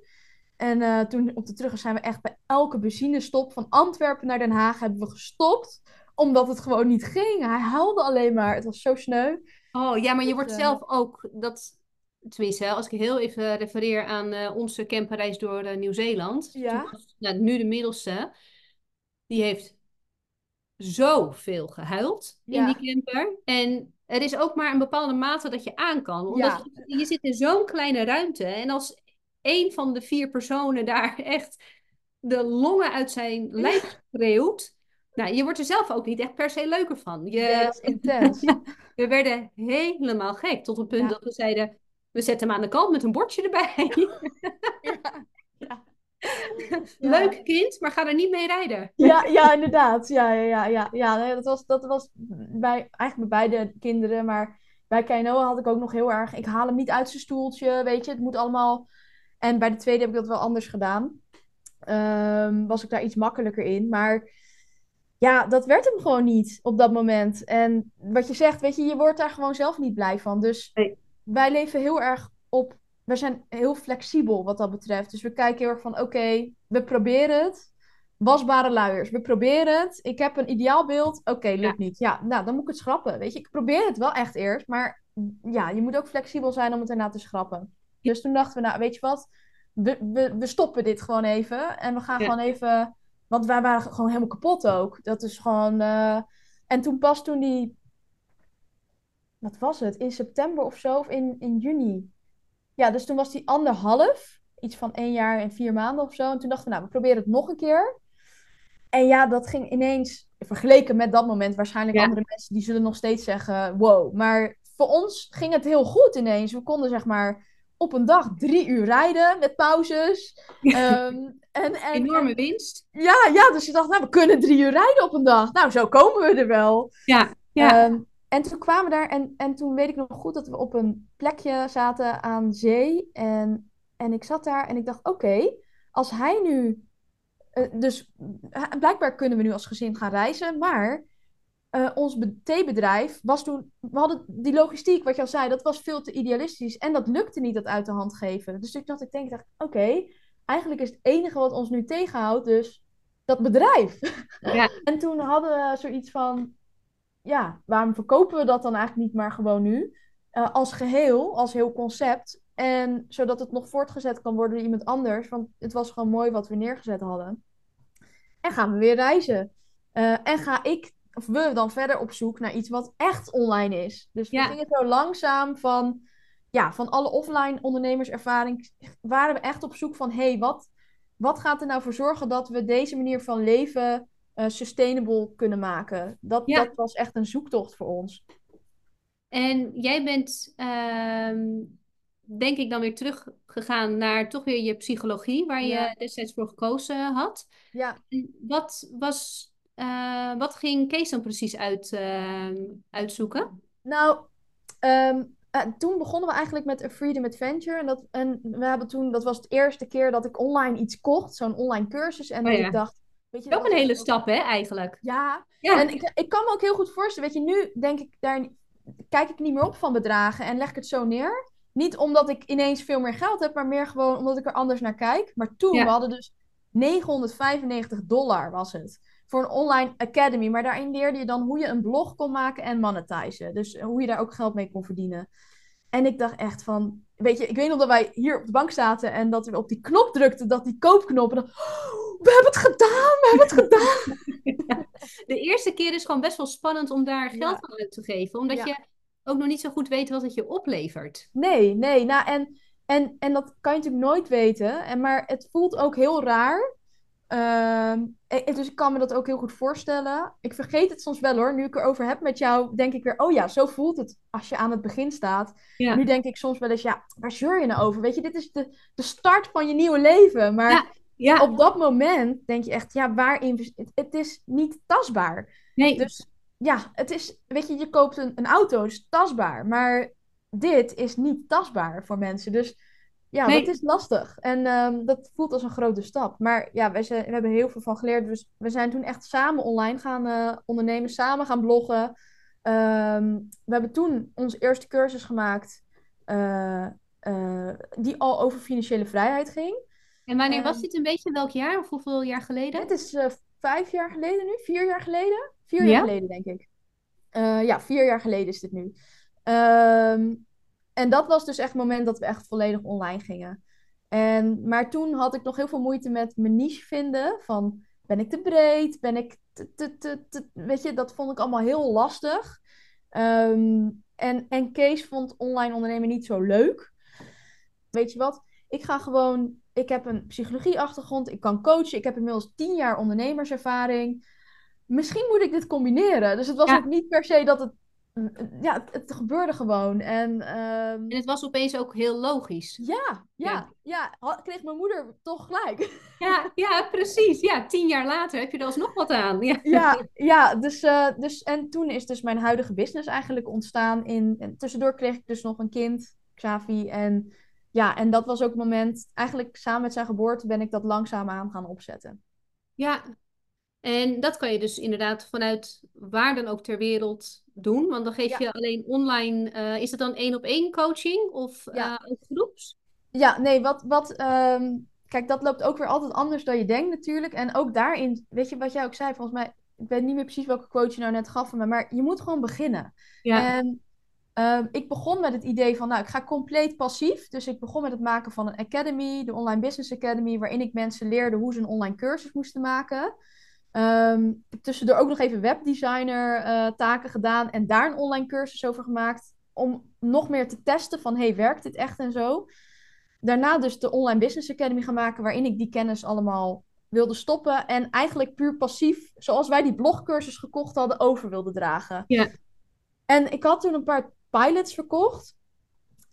En eh, toen op de terugweg zijn we echt bij elke benzinestop van Antwerpen naar Den Haag hebben we gestopt. Omdat het gewoon niet ging. Hij huilde alleen maar. Het was zo sneu. Oh ja, maar je wordt eh, zelf ook, dat, tenminste, als ik heel even refereer aan eh, onze camperreis door eh, Nieuw-Zeeland. Ja. Was, nou, nu de middelste, die heeft zoveel gehuild in die camper. En er is ook maar een bepaalde mate dat je aan kan. Omdat Ja. je, je zit in zo'n kleine ruimte. En als één van de vier personen daar echt de longen uit zijn lijf schreeuwt. Nou, je wordt er zelf ook niet echt per se leuker van. Je, intens. we werden helemaal gek. Tot het punt Ja. dat we zeiden: we zetten hem aan de kant met een bordje erbij. Ja. Leuk kind, maar ga er niet mee rijden. Ja, ja, inderdaad. Ja, ja, ja, ja. dat was, dat was bij, eigenlijk bij beide kinderen. Maar bij Kainoa had ik ook nog heel erg... Ik haal hem niet uit zijn stoeltje, weet je. Het moet allemaal... En bij de tweede heb ik dat wel anders gedaan. Ehm, was ik daar iets makkelijker in. Maar ja, dat werd hem gewoon niet op dat moment. En wat je zegt, weet je, je wordt daar gewoon zelf niet blij van. Dus Nee. Wij leven heel erg op... We zijn heel flexibel wat dat betreft. Dus we kijken heel erg van, oké, we proberen het. Wasbare luiers, we proberen het. Ik heb een ideaalbeeld. Oké, lukt niet. Ja, nou, dan moet ik het schrappen. Weet je, ik probeer het wel echt eerst. Maar ja, je moet ook flexibel zijn om het daarna te schrappen. Dus toen dachten we, nou, weet je wat? We, we, we stoppen dit gewoon even. En we gaan Ja. gewoon even... Want wij waren gewoon helemaal kapot ook. Dat is gewoon... eh, En toen pas toen die... Wat was het? In september of zo? Of in, in juni? Ja, dus toen was die anderhalf. Iets van één jaar en vier maanden of zo. En toen dachten we, nou, we proberen het nog een keer. En ja, dat ging ineens... Vergeleken met dat moment, waarschijnlijk Ja. andere mensen die zullen nog steeds zeggen, wow. Maar voor ons ging het heel goed ineens. We konden zeg maar op een dag drie uur rijden met pauzes. Ehm, En, en, Enorme winst. Ja, ja, dus je dacht, nou, we kunnen drie uur rijden op een dag. Nou, zo komen we er wel. Ja, ja. Ehm, en toen kwamen we daar en, en toen weet ik nog goed dat we op een plekje zaten aan zee. En, en ik zat daar en ik dacht, oké, als hij nu... eh, dus eh, blijkbaar kunnen we nu als gezin gaan reizen, maar eh, ons be- theebedrijf was toen... We hadden die logistiek, wat je al zei, dat was veel te idealistisch. En dat lukte niet, dat uit de hand geven. Dus ik dacht, ik denk, ik dacht, oké, eigenlijk is het enige wat ons nu tegenhoudt dus dat bedrijf. Ja. En toen hadden we zoiets van, ja, waarom verkopen we dat dan eigenlijk niet maar gewoon nu? Eh, als geheel, als heel concept. En zodat het nog voortgezet kan worden door iemand anders. Want het was gewoon mooi wat we neergezet hadden. En gaan we weer reizen. Eh, en ga ik, of we dan verder op zoek naar iets wat echt online is. Dus we Ja. gingen zo langzaam van, ja, van alle offline ondernemerservaring. Waren we echt op zoek van, hé, hey, wat, wat gaat er nou voor zorgen dat we deze manier van leven eh, sustainable kunnen maken? Dat, Ja. dat was echt een zoektocht voor ons. En jij bent, ehm, denk ik, dan weer teruggegaan naar toch weer je psychologie, waar je destijds voor gekozen had. Ja, En Wat was, eh, wat ging Kees dan precies uit, ehm, uitzoeken? Nou, ehm, eh, toen begonnen we eigenlijk met A Freedom Adventure. En, dat, en we hebben toen, dat was de eerste keer dat ik online iets kocht, zo'n online cursus. En Oh ja. ik dacht, weet je, Ook dat een hele stap, hè, eigenlijk. Ja, Ja, en ik, ik kan me ook heel goed voorstellen, weet je, nu denk ik daar, kijk ik niet meer op van bedragen en leg ik het zo neer. Niet omdat ik ineens veel meer geld heb, maar meer gewoon omdat ik er anders naar kijk. Maar toen, Ja. we hadden dus 995 dollar was het. Voor een online academy. Maar daarin leerde je dan hoe je een blog kon maken en monetizen. Dus hoe je daar ook geld mee kon verdienen. En ik dacht echt van, weet je, ik weet nog dat wij hier op de bank zaten en dat we op die knop drukten, dat die koopknop. En dan, "Oh, we hebben het gedaan, we hebben het gedaan. de eerste keer is gewoon best wel spannend om daar geld aan uit te geven, omdat je ook nog niet zo goed weet wat het je oplevert. Nee, nee. Nou, en, en, en dat kan je natuurlijk nooit weten. En, maar het voelt ook heel raar. En- dus ik kan me dat ook heel goed voorstellen. Ik vergeet het soms wel hoor. Nu ik erover heb met jou, denk ik weer: oh ja, zo voelt het als je aan het begin staat. Ja. Nu denk ik soms wel eens: ja, waar zeur je nou over? Weet je, dit is de, de start van je nieuwe leven. Maar Ja. Ja, op dat moment denk je echt: ja, waar het, is niet tastbaar. nee, Dus ja, het is, weet je, je koopt een, een auto, is tastbaar. Maar dit is niet tastbaar voor mensen. Dus ja, Nee. dat is lastig. En ehm, dat voelt als een grote stap. Maar ja, wij zijn, we hebben heel veel van geleerd. Dus we zijn toen echt samen online gaan eh, ondernemen, samen gaan bloggen. Ehm, we hebben toen onze eerste cursus gemaakt, eh, eh, die al over financiële vrijheid ging. En wanneer was Ehm, dit een beetje? Welk jaar of hoeveel jaar geleden? Dit is eh, vijf jaar geleden nu, vier jaar geleden? Vier Ja? jaar geleden, denk ik. Eh, ja, vier jaar geleden is dit nu. Ehm, en dat was dus echt het moment dat we echt volledig online gingen. En, maar toen had ik nog heel veel moeite met mijn niche vinden. Van, ben ik te breed? Ben ik te, te, te, te- Weet je, dat vond ik allemaal heel lastig. Ehm, en, en Kees vond online ondernemen niet zo leuk. Weet je wat? Ik ga gewoon... Ik heb een psychologieachtergrond. Ik kan coachen. Ik heb inmiddels tien jaar ondernemerservaring. Misschien moet ik dit combineren. Dus het was Ja. ook niet per se dat het... Ja, het, het gebeurde gewoon. En ehm, En het was opeens ook heel logisch. ja, ja, Ja. ja, kreeg mijn moeder toch gelijk. Ja, ja, precies. Ja, tien jaar later heb je er alsnog wat aan. Ja. Ja, ja dus, eh, dus en toen is dus mijn huidige business eigenlijk ontstaan. In, en tussendoor kreeg ik dus nog een kind, Xavi. En ja, en dat was ook het moment, eigenlijk samen met zijn geboorte ben ik dat langzaamaan gaan opzetten. Ja, en dat kan je dus inderdaad vanuit waar dan ook ter wereld doen. Want dan geef Ja. je alleen online, eh, is het dan één op één coaching of Ja. eh, groeps? Ja, nee, wat, wat, ehm, kijk, dat loopt ook weer altijd anders dan je denkt natuurlijk. En ook daarin, weet je wat jij ook zei, volgens mij, ik weet niet meer precies welke quote je nou net gaf van me, maar je moet gewoon beginnen. Ja, En ehm, ik begon met het idee van, nou, ik ga compleet passief. Dus ik begon met het maken van een academy, de Online Business Academy, waarin ik mensen leerde hoe ze een online cursus moesten maken. Ehm, tussendoor ook nog even webdesigner eh, taken gedaan en daar een online cursus over gemaakt. Om nog meer te testen van, hey, werkt dit echt en zo? Daarna dus de Online Business Academy gaan maken, waarin ik die kennis allemaal wilde stoppen. En eigenlijk puur passief, zoals wij die blogcursus gekocht hadden, over wilde dragen. Ja. En ik had toen een paar pilots verkocht.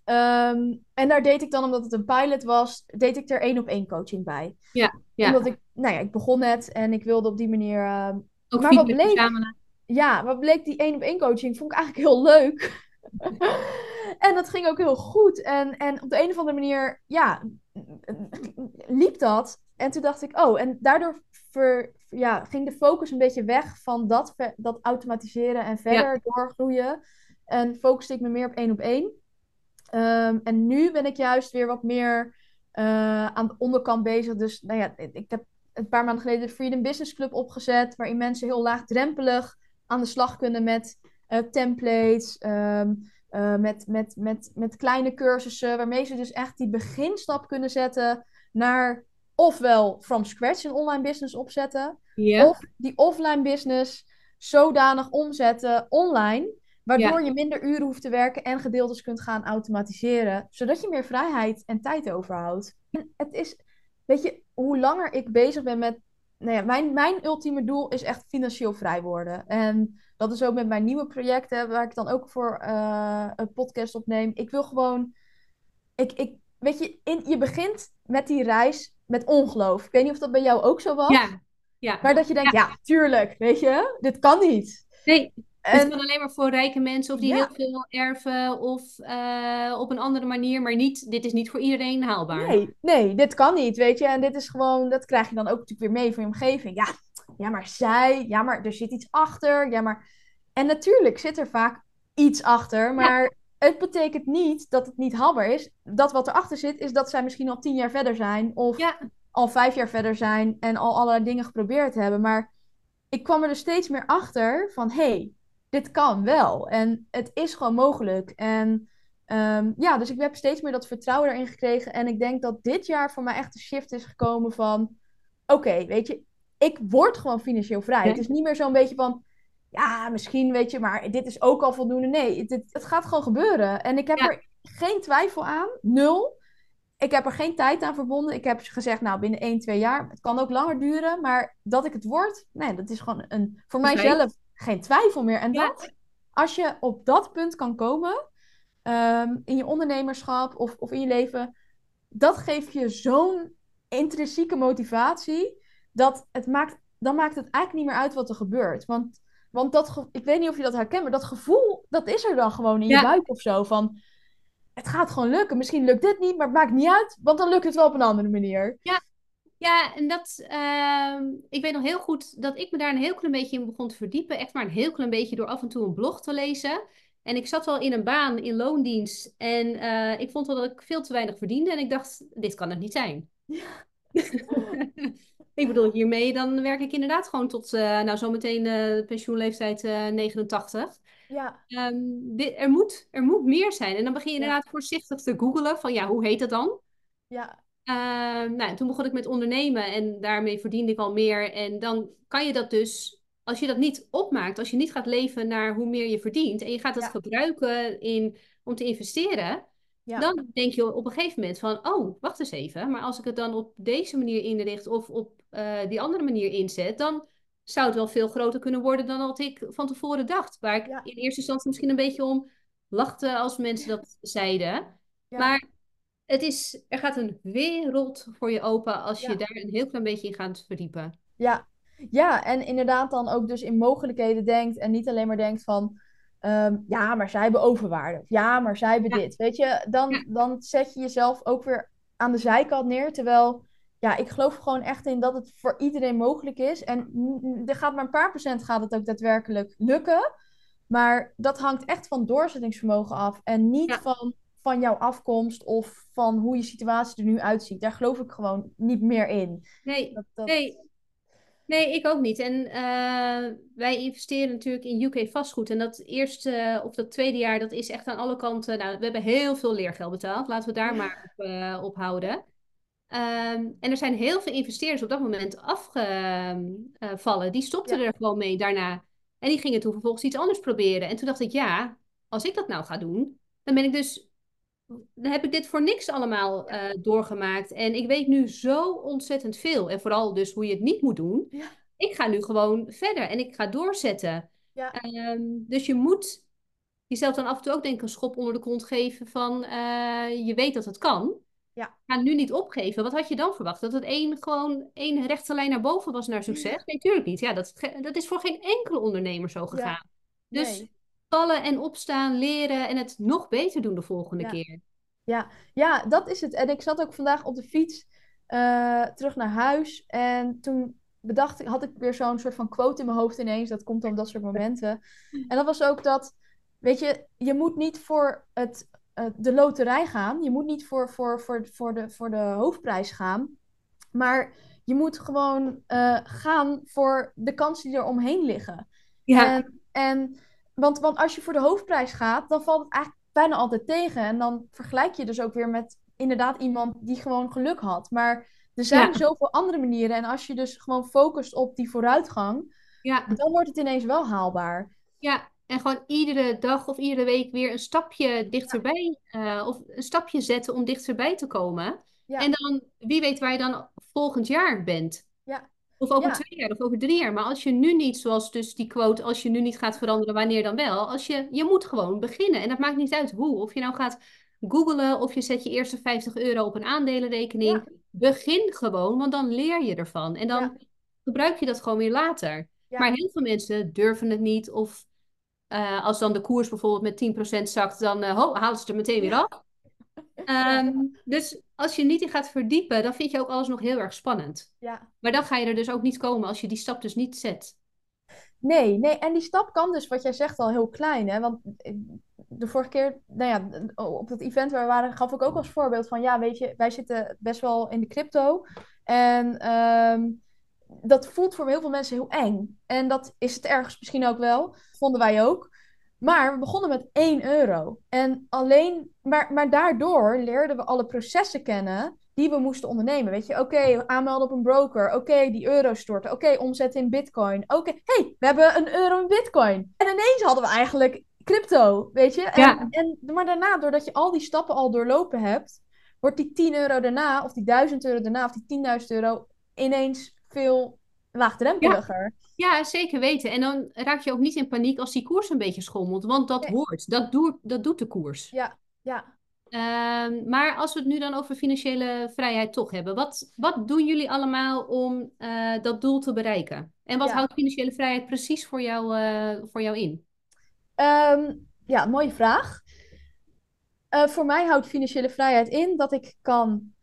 Ehm, en daar deed ik dan, omdat het een pilot was, deed ik er één op één coaching bij. Ja, ja. Omdat ik, nou ja, ik begon net en ik wilde op die manier. ehm, Ook maar wat bleek, ja, wat bleek die één op één coaching, vond ik eigenlijk heel leuk. en dat ging ook heel goed. En, en op de een of andere manier, ja, liep dat. En toen dacht ik, oh, en daardoor ver, ja, ging de focus een beetje weg van dat, dat automatiseren en verder doorgroeien. En focuste ik me meer op één op één. Ehm, en nu ben ik juist weer wat meer eh, aan de onderkant bezig. Dus nou ja, ik heb een paar maanden geleden de Freedom Business Club opgezet, waarin mensen heel laagdrempelig aan de slag kunnen met eh, templates, ehm, eh, met, met, met, met kleine cursussen, waarmee ze dus echt die beginstap kunnen zetten naar ofwel from scratch een online business opzetten, of die offline business zodanig omzetten online, waardoor je minder uren hoeft te werken en gedeeltes kunt gaan automatiseren, zodat je meer vrijheid en tijd overhoudt. En het is, weet je, hoe langer ik bezig ben met, nou ja, mijn, mijn ultieme doel is echt financieel vrij worden. En dat is ook met mijn nieuwe projecten, waar ik dan ook voor eh, een podcast opneem. Ik wil gewoon, ik, ik, weet je, in, je begint met die reis met ongeloof. Ik weet niet of dat bij jou ook zo was. ja, ja. Maar dat je denkt, ja, tuurlijk, weet je, dit kan niet. Nee, het En kan alleen maar voor rijke mensen of die Ja. heel veel erven of eh, op een andere manier, maar niet, dit is niet voor iedereen haalbaar. nee, nee, dit kan niet, weet je. En dit is gewoon, dat krijg je dan ook natuurlijk weer mee van je omgeving. Ja, ja, maar zij, ja, maar er zit iets achter. Ja, maar... En natuurlijk zit er vaak iets achter, maar het betekent niet dat het niet haalbaar is. Dat wat erachter zit, is dat zij misschien al tien jaar verder zijn of Ja, al vijf jaar verder zijn en al allerlei dingen geprobeerd hebben. Maar ik kwam er dus steeds meer achter van, hé, hey, dit kan wel. En het is gewoon mogelijk. En ehm, ja, dus ik heb steeds meer dat vertrouwen erin gekregen. En ik denk dat dit jaar voor mij echt een shift is gekomen van, oké, weet je, ik word gewoon financieel vrij. Het is niet meer zo'n beetje van, ja, misschien weet je, maar dit is ook al voldoende. Nee, het, gaat gewoon gebeuren. En ik heb Ja. er geen twijfel aan, nul. Ik heb er geen tijd aan verbonden. Ik heb gezegd, nou, binnen 1, 2 jaar. Het kan ook langer duren, maar dat ik het word, nee, dat is gewoon een, voor Oké. mijzelf geen twijfel meer. En Ja. dat, als je op dat punt kan komen, ehm, in je ondernemerschap of, of in je leven, dat geeft je zo'n intrinsieke motivatie, dat het maakt, dan maakt het eigenlijk niet meer uit wat er gebeurt. Want, want dat, ik weet niet of je dat herkent, maar dat gevoel, dat is er dan gewoon in je buik of zo, van het gaat gewoon lukken. Misschien lukt dit niet, maar het maakt niet uit, want dan lukt het wel op een andere manier. ja, en dat, ehm, ik weet nog heel goed dat ik me daar een heel klein beetje in begon te verdiepen. Echt maar een heel klein beetje door af en toe een blog te lezen. En ik zat al in een baan in loondienst en eh, ik vond wel dat ik veel te weinig verdiende. En ik dacht, dit kan het niet zijn. Ik bedoel, hiermee dan werk ik inderdaad gewoon tot, eh, nou zometeen eh pensioenleeftijd eh 89. Ja, Ehm, dit, er moet, er moet meer zijn. En dan begin je Ja. inderdaad voorzichtig te googelen van ja, hoe heet dat dan? ja, Ehm, nou, toen begon ik met ondernemen en daarmee verdiende ik al meer. En dan kan je dat dus, als je dat niet opmaakt, als je niet gaat leven naar hoe meer je verdient en je gaat dat Ja. gebruiken in, om te investeren, ja, dan denk je op een gegeven moment van, oh, wacht eens even. Maar als ik het dan op deze manier inricht of op eh, die andere manier inzet, dan zou het wel veel groter kunnen worden dan wat ik van tevoren dacht. Waar ik Ja. in eerste instantie misschien een beetje om lachte als mensen dat zeiden. ja. Maar het is, er gaat een wereld voor je open als je Ja. daar een heel klein beetje in gaat verdiepen. Ja, ja, en inderdaad dan ook dus in mogelijkheden denkt en niet alleen maar denkt van, ehm, ja, maar zij hebben overwaarde. Ja, maar zij hebben Ja. dit. Weet je, dan, Ja. dan zet je jezelf ook weer aan de zijkant neer. Terwijl, ja, ik geloof gewoon echt in dat het voor iedereen mogelijk is. En er gaat maar een paar procent gaat het ook daadwerkelijk lukken. Maar dat hangt echt van doorzettingsvermogen af. En niet Ja. van, van jouw afkomst of van hoe je situatie er nu uitziet. Daar geloof ik gewoon niet meer in. Nee, Dat, dat... nee, nee, ik ook niet. En eh, wij investeren natuurlijk in UK vastgoed. En dat eerste of dat tweede jaar, dat is echt aan alle kanten. Nou, we hebben heel veel leergeld betaald. Laten we daar maar op, eh, op houden. Ehm, en er zijn heel veel investeerders op dat moment afgevallen. Die stopten Ja. er gewoon mee daarna. En die gingen toen vervolgens iets anders proberen. En toen dacht ik, ja, als ik dat nou ga doen, dan ben ik dus. Dan heb ik dit voor niks allemaal eh, doorgemaakt. En ik weet nu zo ontzettend veel. En vooral dus hoe je het niet moet doen. Ja. Ik ga nu gewoon verder en ik ga doorzetten. Ja. Ehm, dus je moet jezelf dan af en toe ook denk ik een schop onder de kont geven van eh, je weet dat het kan. Ja. Ga nu niet opgeven. Wat had je dan verwacht? Dat het één, gewoon één rechte lijn naar boven was naar succes? Nee, natuurlijk niet. Ja, dat, dat is voor geen enkele ondernemer zo gegaan. Dus Nee. Vallen en opstaan, leren en het nog beter doen de volgende Ja. keer. Ja, ja, dat is het. En ik zat ook vandaag op de fiets eh, terug naar huis. En toen bedacht ik, had ik weer zo'n soort van quote in mijn hoofd ineens. Dat komt dan op dat soort momenten. En dat was ook dat, weet je, je moet niet voor het, eh, de loterij gaan. Je moet niet voor, voor, voor, voor, de, voor de hoofdprijs gaan. Maar je moet gewoon eh, gaan voor de kansen die er omheen liggen. Ja, En, en, want, want als je voor de hoofdprijs gaat, dan valt het eigenlijk bijna altijd tegen. En dan vergelijk je dus ook weer met inderdaad iemand die gewoon geluk had. Maar er zijn Ja. zoveel andere manieren. En als je dus gewoon focust op die vooruitgang, ja, dan wordt het ineens wel haalbaar. ja. En gewoon iedere dag of iedere week weer een stapje dichterbij, eh, of een stapje zetten om dichterbij te komen. Ja. En dan, wie weet waar je dan volgend jaar bent. Ja. Of over Ja. twee jaar of over drie jaar. Maar als je nu niet, zoals dus die quote, als je nu niet gaat veranderen, wanneer dan wel? Als je, je moet gewoon beginnen. En dat maakt niet uit hoe. Of je nou gaat googlen of je zet je eerste 50 euro op een aandelenrekening. Ja. Begin gewoon, want dan leer je ervan. En dan Ja. gebruik je dat gewoon weer later. Maar heel veel mensen durven het niet. Of eh, als dan de koers bijvoorbeeld met 10% zakt, dan eh, ho, halen ze het er meteen weer af. Ehm, dus als je niet in gaat verdiepen, dan vind je ook alles nog heel erg spannend. Ja. Maar dan ga je er dus ook niet komen als je die stap dus niet zet. Nee, nee, en die stap kan dus, wat jij zegt, al heel klein. Hè? Want eh, de vorige keer, nou ja, op dat event waar we waren, gaf ik ook als voorbeeld van, ja, weet je, wij zitten best wel in de crypto. En ehm, dat voelt voor heel veel mensen heel eng. En dat is het ergens misschien ook wel, vonden wij ook. Maar we begonnen met 1 euro. En alleen, maar, maar daardoor leerden we alle processen kennen die we moesten ondernemen. Weet je, oké, aanmelden op een broker. Oké, die euro storten. Oké, omzetten in bitcoin. Oké, hey, we hebben een euro in bitcoin. En ineens hadden we eigenlijk crypto, weet je. En, Ja. en, maar daarna, doordat je al die stappen al doorlopen hebt, wordt die 10 euro daarna, of die 1000 euro daarna, of die 10.000 euro ineens veel laagdrempeliger. Ja, zeker weten. En dan raak je ook niet in paniek als die koers een beetje schommelt. Want dat Nee. hoort. Dat doet, dat doet de koers. Ja, ja. Ehm, maar als we het nu dan over financiële vrijheid toch hebben. Wat, wat doen jullie allemaal om eh, dat doel te bereiken? En wat Ja. houdt financiële vrijheid precies voor jou, eh, voor jou in? Ehm, ja, mooie vraag. Eh, voor mij houdt financiële vrijheid in dat ik kan,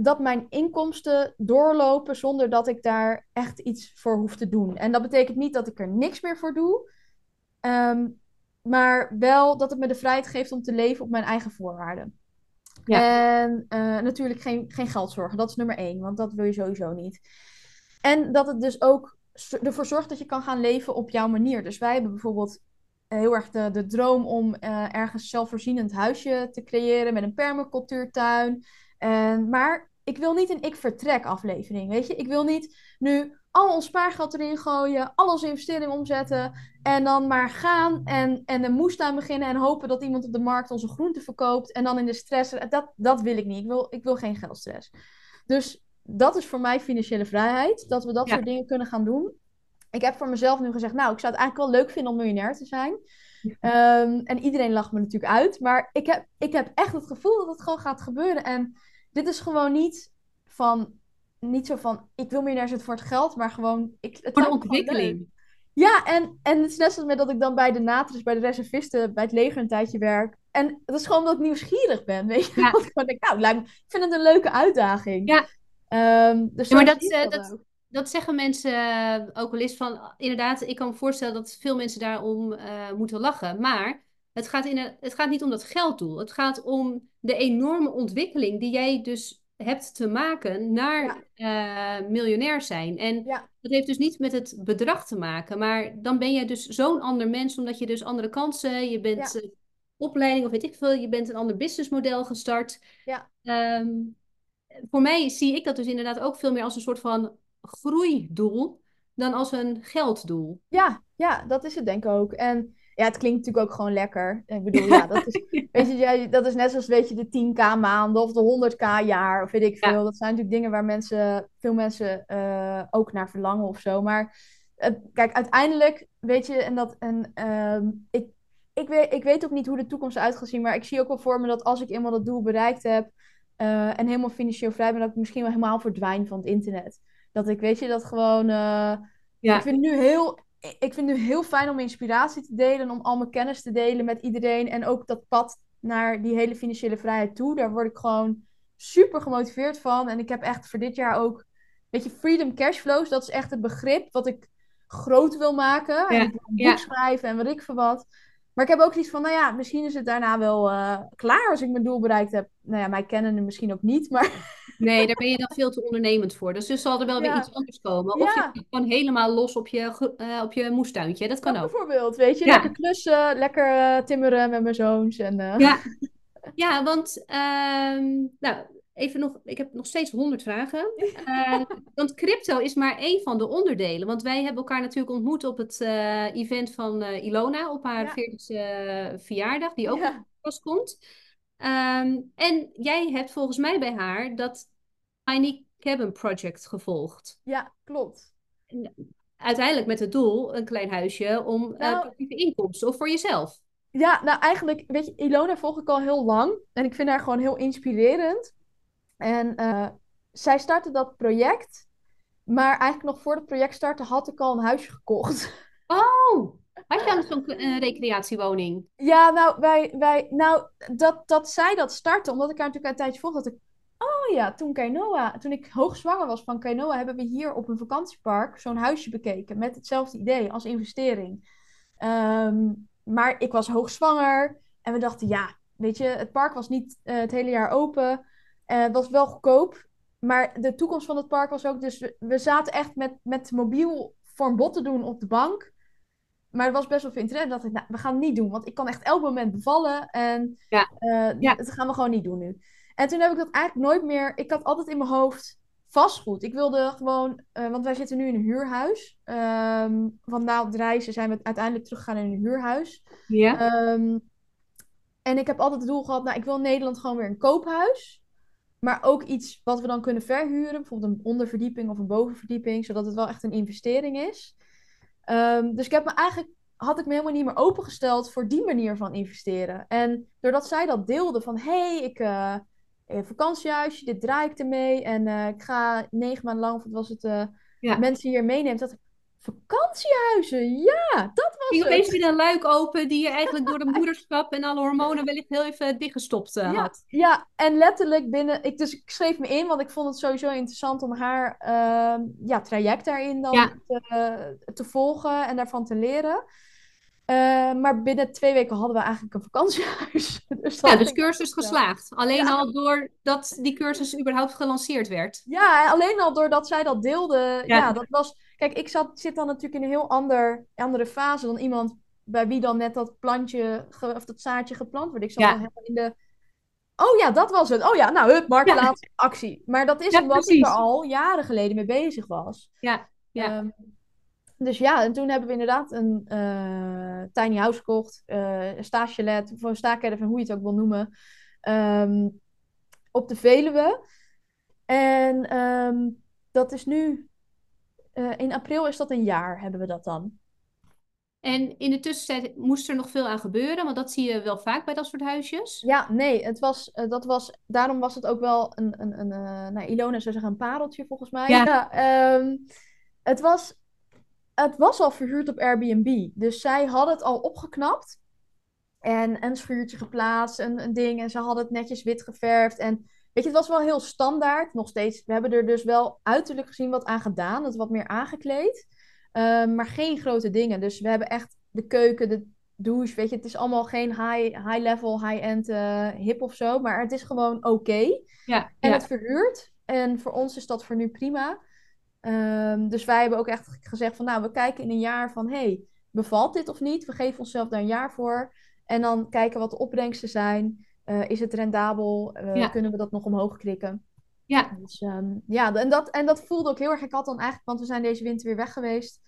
dat mijn inkomsten doorlopen zonder dat ik daar echt iets voor hoef te doen. En dat betekent niet dat ik er niks meer voor doe, ehm, maar wel dat het me de vrijheid geeft om te leven op mijn eigen voorwaarden. En eh, natuurlijk geen, geen geld zorgen, dat is nummer één, want dat wil je sowieso niet. En dat het dus ook ervoor zorgt dat je kan gaan leven op jouw manier. Dus wij hebben bijvoorbeeld eh, heel erg de, de droom om eh, ergens zelfvoorzienend huisje te creëren met een permacultuurtuin. En, maar ik wil niet een ik vertrek aflevering, weet je. Ik wil niet nu al ons spaargeld erin gooien, al onze investeringen omzetten en dan maar gaan en, en een moestuin beginnen en hopen dat iemand op de markt onze groenten verkoopt en dan in de stress. Dat, dat wil ik niet. Ik wil, ik wil geen geldstress. Dus dat is voor mij financiële vrijheid, dat we dat Ja. soort dingen kunnen gaan doen. Ik heb voor mezelf nu gezegd, nou, ik zou het eigenlijk wel leuk vinden om miljonair te zijn. Ehm, en iedereen lacht me natuurlijk uit, maar ik heb, ik heb echt het gevoel dat het gewoon gaat gebeuren. En dit is gewoon niet van, niet zo van, ik wil miljonair zijn voor het geld, maar gewoon, ik, het Voor de ontwikkeling. Ja, en, en het is net zoals met dat ik dan bij de natris, bij de reservisten, bij het leger een tijdje werk. En dat is gewoon omdat ik nieuwsgierig ben, weet je. Ja. Dat ik denk, nou, lijkt me- ik vind het een leuke uitdaging. Ja. Ehm, dus Ja, maar dat, eh, dat dat- ook. Dat zeggen mensen eh, ook wel eens van, inderdaad, ik kan me voorstellen dat veel mensen daarom eh, moeten lachen. Maar het gaat, in, het gaat niet om dat gelddoel. Het gaat om de enorme ontwikkeling die jij dus hebt te maken naar eh, miljonair zijn. En Ja. dat heeft dus niet met het bedrag te maken, maar dan ben jij dus zo'n ander mens, omdat je dus andere kansen, je bent Ja. eh, opleiding of weet ik veel, je bent een ander businessmodel gestart. Ja. Ehm, voor mij zie ik dat dus inderdaad ook veel meer als een soort van groeidoel dan als een gelddoel. Ja, ja, dat is het denk ik ook. En ja, het klinkt natuurlijk ook gewoon lekker. Ik bedoel, ja, dat is, weet je, dat is net zoals weet je, de 10k maanden of de 100k jaar of weet ik Ja. veel. Dat zijn natuurlijk dingen waar mensen, veel mensen eh, ook naar verlangen of zo. Maar kijk, uiteindelijk weet je, en dat, en ehm, ik, ik, weet, ik weet ook niet hoe de toekomst eruit gaat zien, maar ik zie ook wel voor me dat als ik eenmaal dat doel bereikt heb eh, en helemaal financieel vrij ben, dat ik misschien wel helemaal verdwijn van het internet. Dat ik, weet je, dat gewoon. eh, Ja. Ik vind het nu heel. Ik vind het nu heel fijn om inspiratie te delen, om al mijn kennis te delen met iedereen. En ook dat pad naar die hele financiële vrijheid toe. Daar word ik gewoon super gemotiveerd van. En ik heb echt voor dit jaar ook. Weet je, Freedom Cashflows, dat is echt het begrip wat ik groot wil maken. En Ja, ik wil een boek ja. schrijven en wat ik voor wat. Maar ik heb ook iets van, nou ja, misschien is het daarna wel eh, klaar als ik mijn doel bereikt heb. Nou ja, mij kennen misschien ook niet, maar Nee, daar ben je dan veel te ondernemend voor. Dus dus zal er wel weer iets anders komen. Of je Ja. gewoon helemaal los op je, eh, op je moestuintje. Dat kan dat ook. bijvoorbeeld, weet je, Ja. lekker klussen, lekker eh, timmeren met mijn zoons. En, eh, Ja, ja want ehm, nou, even nog, ik heb nog steeds honderd vragen. Want crypto is maar één van de onderdelen. Want wij hebben elkaar natuurlijk ontmoet op het event van Ilona op haar Ja. 40ste verjaardag, die ook pas komt. Ehm, en jij hebt volgens mij bij haar dat Tiny Cabin Project gevolgd. ja, klopt. Uiteindelijk met het doel, een klein huisje, om eh, Nou- passieve inkomsten of voor jezelf. Ja, nou eigenlijk, weet je, Ilona volg ik al heel lang. En ik vind haar gewoon heel inspirerend. En eh, zij startte dat project. Maar eigenlijk nog voor het project startte had ik al een huisje gekocht. Oh, had je dan zo'n recreatiewoning? Ja, nou, wij, wij, nou dat, dat zij dat startte, omdat ik haar natuurlijk een tijdje volg, dat ik... Oh ja, toen Kainoa, toen ik hoogzwanger was van Kainoa, hebben we hier op een vakantiepark zo'n huisje bekeken. Met hetzelfde idee als investering. Ehm, maar ik was hoogzwanger en we dachten, ja, weet je, het park was niet eh, het hele jaar open. Eh, het was wel goedkoop, maar de toekomst van het park was ook... Dus we, we zaten echt met, met mobiel voor een bot te doen op de bank. Maar er was best wel veel interesse. Dacht ik, nou, we gaan het niet doen. Want ik kan echt elk moment bevallen. En Ja. eh, Ja. dat gaan we gewoon niet doen nu. En toen heb ik dat eigenlijk nooit meer... Ik had altijd in mijn hoofd vastgoed. Ik wilde gewoon... eh, want wij zitten nu in een huurhuis. Ehm van na het reizen zijn we uiteindelijk teruggegaan in een huurhuis. Ja. Ehm, en ik heb altijd het doel gehad... Nou, ik wil in Nederland gewoon weer een koophuis. Maar ook iets wat we dan kunnen verhuren. Bijvoorbeeld een onderverdieping of een bovenverdieping. Zodat het wel echt een investering is. Ehm, dus ik heb me eigenlijk, had ik me helemaal niet meer opengesteld voor die manier van investeren. En doordat zij dat deelde van, hé, hey, ik eh, een vakantiehuisje, dit draai ik ermee. En eh, ik ga negen maanden lang, of wat was het, eh, Ja. mensen hier meeneemt. Dat ik, vakantiehuizen, ja, dat was Ging het. opeens weer een luik open die je eigenlijk door de moederschap en alle hormonen wellicht heel even dichtgestopt eh, Ja, had. ja, en letterlijk binnen. Ik, dus ik schreef me in, want ik vond het sowieso interessant om haar ehm, ja, traject daarin dan Ja. te, te volgen en daarvan te leren. Eh, maar binnen twee weken hadden we eigenlijk een vakantiehuis. dus Ja, dus cursus snel. geslaagd. Alleen Ja. al doordat die cursus überhaupt gelanceerd werd. Ja, alleen al doordat zij dat deelde. Ja, Ja. dat was. Kijk, ik zat, zit dan natuurlijk in een heel ander, andere fase dan iemand bij wie dan net dat plantje ge- of dat zaadje geplant wordt. Ik zat Ja. dan helemaal in de. Oh ja, dat was het. Oh ja, nou, hup, marktplaats, actie. Maar dat is Ja, omdat ik er al jaren geleden mee bezig was. Ja, ja. Ehm, dus ja, en toen hebben we inderdaad een eh, tiny house gekocht, eh een stagelet, of een staakerf, hoe je het ook wil noemen, ehm, op de Veluwe. En ehm, dat is nu, eh, in april is dat een jaar, hebben we dat dan. En in de tussentijd moest er nog veel aan gebeuren, want dat zie je wel vaak bij dat soort huisjes. Ja, nee, het was, eh, dat was, daarom was het ook wel een, een, een eh, nou, Ilona zou zeggen een pareltje volgens mij. Ja. ehm, het was, het was al verhuurd op Airbnb. Dus zij hadden het al opgeknapt. En een schuurtje geplaatst, een, een ding. En ze hadden het netjes wit geverfd. En weet je, het was wel heel standaard. Nog steeds, we hebben er dus wel uiterlijk gezien wat aan gedaan. Het wat meer aangekleed. Ehm, maar geen grote dingen. Dus we hebben echt de keuken, de douche, weet je. Het is allemaal geen high, high level, high-end eh, hip of zo. Maar het is gewoon oké. Ja, En ja. het verhuurt. En voor ons is dat voor nu prima. Ehm, dus wij hebben ook echt gezegd van, nou, we kijken in een jaar van, hey, bevalt dit of niet? We geven onszelf daar een jaar voor. En dan kijken wat de opbrengsten zijn. Eh, is het rendabel? Eh, Ja. Kunnen we dat nog omhoog klikken? Ja. Dus ehm, ja, en dat, en dat voelde ook heel erg. Ik had dan eigenlijk, want we zijn deze winter weer weg geweest.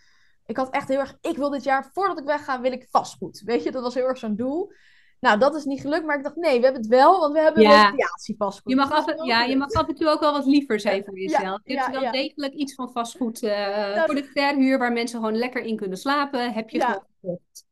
Ik had echt heel erg, ik wil dit jaar, voordat ik wegga, wil ik vastgoed. Weet je, dat was heel erg zo'n doel. Nou, dat is niet gelukt, maar ik dacht, nee, we hebben het wel, want we hebben Ja. een recreatiepaspoort. Je mag, af, wel ja, je mag af en toe ook wel wat liever zijn voor jezelf. Je hebt ja, wel degelijk iets van vastgoed eh, Nou, voor de verhuur waar mensen gewoon lekker in kunnen slapen. Heb je gewoon.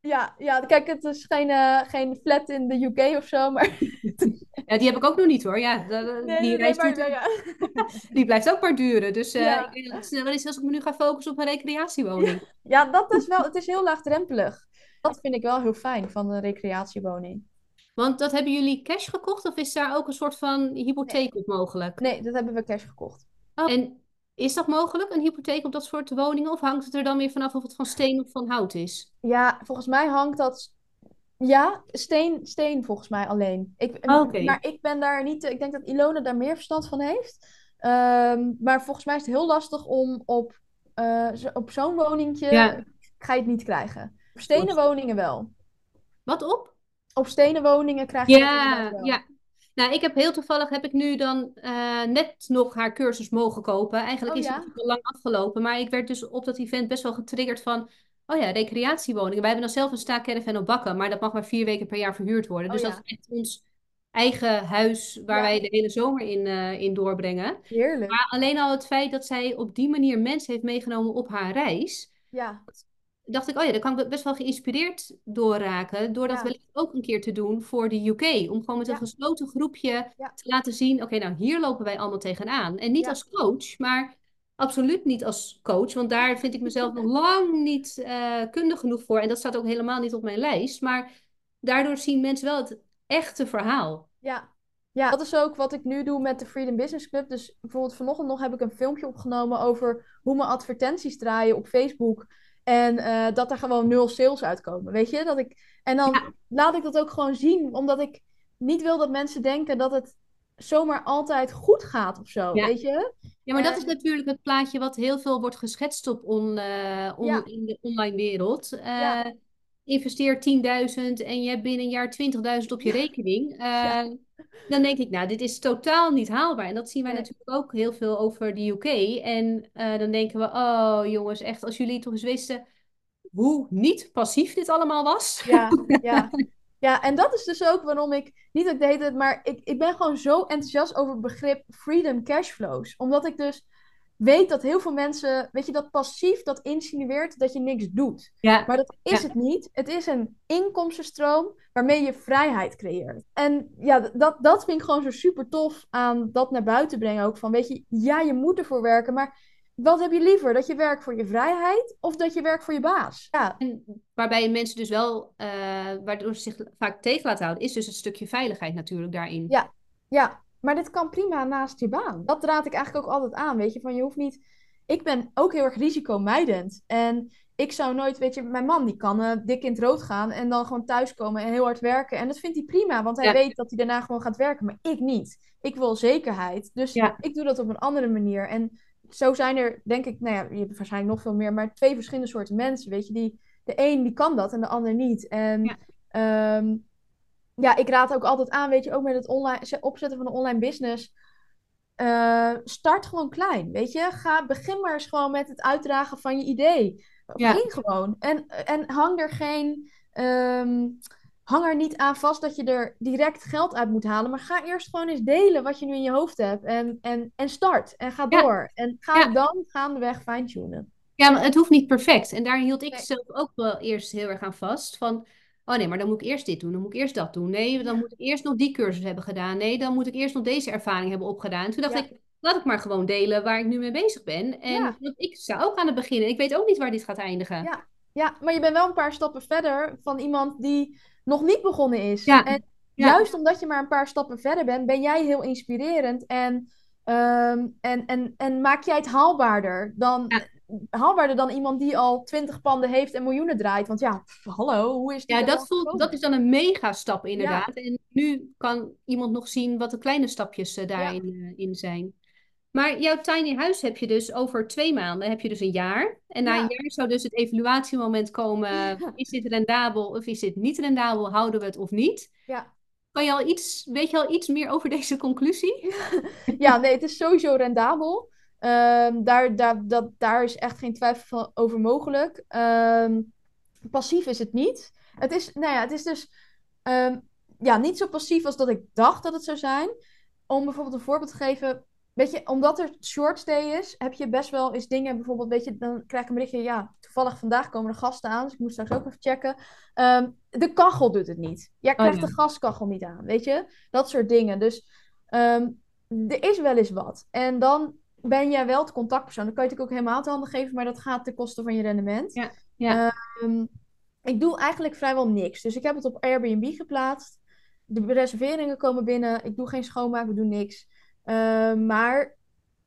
Ja, ja, kijk, het is geen, eh, geen flat in de UK of zo, maar... Ja, die heb ik ook nog niet hoor. Ja, Nee, die nee, maar, ja, die blijft ook maar duren. Dus eh, Ja. ik denk dat het sneller is als ik me nu ga focussen op een recreatiewoning. Ja, dat is wel, het is heel laagdrempelig. Dat vind ik wel heel fijn van een recreatiewoning. Want dat hebben jullie cash gekocht of is daar ook een soort van hypotheek op mogelijk? Nee, dat hebben we cash gekocht. Oh, En is dat mogelijk, een hypotheek op dat soort woningen? Of hangt het er dan weer vanaf of het van steen of van hout is? Ja, volgens mij hangt dat. Ja, steen, steen volgens mij alleen. Ik, Ah, Oké. Maar ik ben daar niet. Ik denk dat Ilona daar meer verstand van heeft. Ehm, maar volgens mij is het heel lastig om op, eh, op zo'n woningje. Ja. Ga je het niet krijgen. Op stenen woningen wel. Wat op? Op stenen woningen krijg je Ja, wel. ja. Nou, ik heb heel toevallig heb ik nu dan eh, net nog haar cursus mogen kopen. Eigenlijk Oh, is het al lang afgelopen, maar ik werd dus op dat event best wel getriggerd van, oh ja, recreatiewoningen. Wij hebben dan zelf een staakcaravan op Bakken, maar dat mag maar vier weken per jaar verhuurd worden. Oh, Dus ja. dat is echt ons eigen huis waar Ja. wij de hele zomer in, eh, in doorbrengen. Heerlijk. Maar alleen al het feit dat zij op die manier mensen heeft meegenomen op haar reis, Ja, dacht ik, oh ja, daar kan ik best wel geïnspireerd door raken. Door dat Ja. wellicht ook een keer te doen voor de UK. Om gewoon met een Ja. gesloten groepje Ja. te laten zien, oké, nou hier lopen wij allemaal tegenaan. En niet als coach, maar absoluut niet als coach. Want daar vind ik mezelf nog lang niet eh, kundig genoeg voor. En dat staat ook helemaal niet op mijn lijst. Maar daardoor zien mensen wel het echte verhaal. Ja. ja, dat is ook wat ik nu doe met de Freedom Business Club. Dus bijvoorbeeld vanochtend nog heb ik een filmpje opgenomen over hoe mijn advertenties draaien op Facebook. En eh, dat er gewoon nul sales uitkomen. Weet je? Dat ik... En dan Ja. laat ik dat ook gewoon zien. Omdat ik niet wil dat mensen denken dat het zomaar altijd goed gaat of zo. Ja. Weet je? Ja, maar dat Eh, is natuurlijk het plaatje wat heel veel wordt geschetst op on, eh, on- Ja. in de online wereld. Ja. Investeer 10.000 en je hebt binnen een jaar 20.000 op je rekening. Ja. Dan denk ik, nou, dit is totaal niet haalbaar. En dat zien wij Nee. natuurlijk ook heel veel over de UK. En eh, dan denken we, oh jongens, echt, als jullie toch eens wisten hoe niet passief dit allemaal was. Ja, ja. Ja, en dat is dus ook waarom ik, niet dat ik de hele tijd, maar ik, ik ben gewoon zo enthousiast over het begrip freedom cashflows. Omdat ik dus weet dat heel veel mensen, weet je, dat passief, dat insinueert dat je niks doet. Ja, Maar dat is Ja. het niet. Het is een inkomstenstroom waarmee je vrijheid creëert. En ja, dat, dat vind ik gewoon zo super tof aan dat naar buiten brengen ook. Van, weet je, ja, je moet ervoor werken, maar wat heb je liever? Dat je werkt voor je vrijheid of dat je werkt voor je baas? Ja, En waarbij mensen dus wel, eh, waardoor ze zich vaak tegen laten houden, is dus het stukje veiligheid natuurlijk daarin. Ja. Ja, maar dit kan prima naast je baan. Dat raad ik eigenlijk ook altijd aan, weet je. Van je hoeft niet... Ik ben ook heel erg risicomijdend. En ik zou nooit, weet je, mijn man die kan eh, dik in het rood gaan en dan gewoon thuiskomen en heel hard werken. En dat vindt hij prima, want hij Ja. weet dat hij daarna gewoon gaat werken. Maar ik niet. Ik wil zekerheid. Dus Ja. ik doe dat op een andere manier. En zo zijn er, denk ik, nou ja, je hebt waarschijnlijk nog veel meer, maar twee verschillende soorten mensen, weet je. Die, de een die kan dat en de ander niet. En Ja. ehm, ja, ik raad ook altijd aan, weet je, ook met het online, opzetten van een online business. eh, start gewoon klein, weet je. Ga, begin maar eens gewoon met het uitdragen van je idee. Ja. Begin gewoon. En, en hang er geen... ehm, hang er niet aan vast dat je er direct geld uit moet halen. Maar ga eerst gewoon eens delen wat je nu in je hoofd hebt. En, en, en start. En ga Ja. door. En ga Ja. dan gaandeweg fine-tunen. Ja, maar het hoeft niet perfect. En daar hield ik Nee. zelf ook wel eerst heel erg aan vast. Van, oh nee, maar dan moet ik eerst dit doen, dan moet ik eerst dat doen. Nee, dan moet ik eerst nog die cursus hebben gedaan. Nee, dan moet ik eerst nog deze ervaring hebben opgedaan. En toen dacht Ja. ik, laat ik maar gewoon delen waar ik nu mee bezig ben. En Ja. ik sta ook aan het beginnen. Ik weet ook niet waar dit gaat eindigen. Ja. Ja, maar je bent wel een paar stappen verder van iemand die nog niet begonnen is. Ja. En juist omdat je maar een paar stappen verder bent, ben jij heel inspirerend en, ehm, en, en, en maak jij het haalbaarder dan, Ja. Haalbaarder dan iemand die al twintig panden heeft en miljoenen draait. Want ja, pff, hallo, hoe is die Ja, dat, voelt, dat is dan een mega stap inderdaad. En nu kan iemand nog zien wat de kleine stapjes eh, daarin eh, in zijn. Maar jouw tiny huis heb je dus over twee maanden, heb je dus een jaar. En na Ja. een jaar zou dus het evaluatiemoment komen. Is dit rendabel of is dit niet rendabel? Houden we het of niet? Ja. Kan je al iets, weet je al iets meer over deze conclusie? Ja, nee, het is sowieso rendabel. Ehm, daar, daar, dat, daar is echt geen twijfel van over mogelijk. Ehm, passief is het niet. Het is, nou ja, het is dus. ehm, ja, niet zo passief als dat ik dacht dat het zou zijn. Om bijvoorbeeld een voorbeeld te geven. Weet je, omdat er short stay is, heb je best wel eens dingen. Bijvoorbeeld, weet je, dan krijg ik een berichtje. Ja, toevallig vandaag komen er gasten aan. Dus ik moet straks ook even checken. De kachel doet het niet. Jij krijgt Oh, ja. de gaskachel niet aan. Weet je, dat soort dingen. Dus er is wel eens wat. En dan ben jij wel het contactpersoon. Dan kan je het ook helemaal te handen geven. Maar dat gaat ten koste van je rendement. Ja, ja. Ehm, ik doe eigenlijk vrijwel niks. Dus ik heb het op Airbnb geplaatst. De reserveringen komen binnen. Ik doe geen schoonmaak, we doen niks. Ehm, maar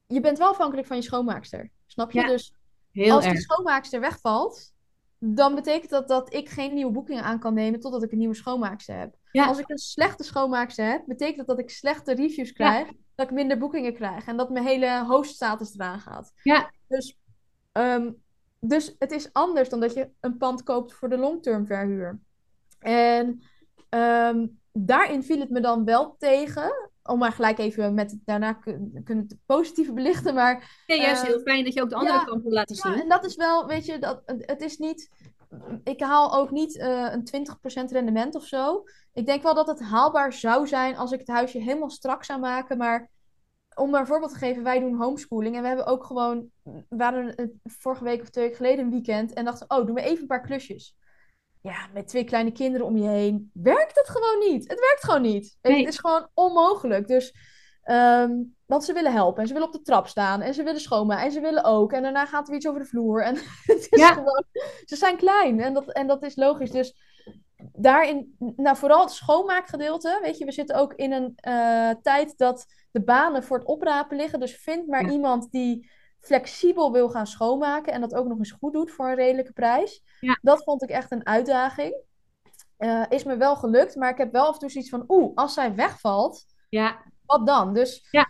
je bent wel afhankelijk van je schoonmaakster. Snap je? Ja, Dus Heel als die erg. schoonmaakster wegvalt, dan betekent dat dat ik geen nieuwe boekingen aan kan nemen totdat ik een nieuwe schoonmaakster heb. Ja. Als ik een slechte schoonmaakster heb, betekent dat dat ik slechte reviews krijg, dat ik minder boekingen krijg en dat mijn hele hoofdstatus eraan gaat. Ja. Dus, ehm, dus het is anders dan dat je een pand koopt voor de long-term verhuur. En ehm, daarin viel het me dan wel tegen. Om maar gelijk even met daarna kun- kunnen het positieve belichten. Maar Ja, juist eh, heel fijn dat je ook de andere ja, kant wil laten ja, zien. en dat is wel, weet je, dat, het is niet. Ik haal ook niet eh, een 20% rendement of zo. Ik denk wel dat het haalbaar zou zijn als ik het huisje helemaal strak zou maken. Maar om maar een voorbeeld te geven, wij doen homeschooling. En we hebben ook gewoon. We waren vorige week of twee weken geleden een weekend. En dachten, oh, doen we even een paar klusjes. Ja, met twee kleine kinderen om je heen. Werkt het gewoon niet. Het werkt gewoon niet. Het is gewoon onmogelijk. Dus. ehm, want ze willen helpen en ze willen op de trap staan en ze willen schoonmaken en ze willen ook. En daarna gaat er iets over de vloer. En het is Ja. gewoon, ze zijn klein en dat, en dat is logisch. Dus daarin, nou vooral het schoonmaakgedeelte. Weet je, we zitten ook in een eh, tijd dat de banen voor het oprapen liggen. Dus vind maar Ja. iemand die flexibel wil gaan schoonmaken en dat ook nog eens goed doet voor een redelijke prijs. Ja. Dat vond ik echt een uitdaging. Eh, is me wel gelukt, maar ik heb wel af en toe zoiets van, oeh, als zij wegvalt, Ja, wat dan? Dus Ja.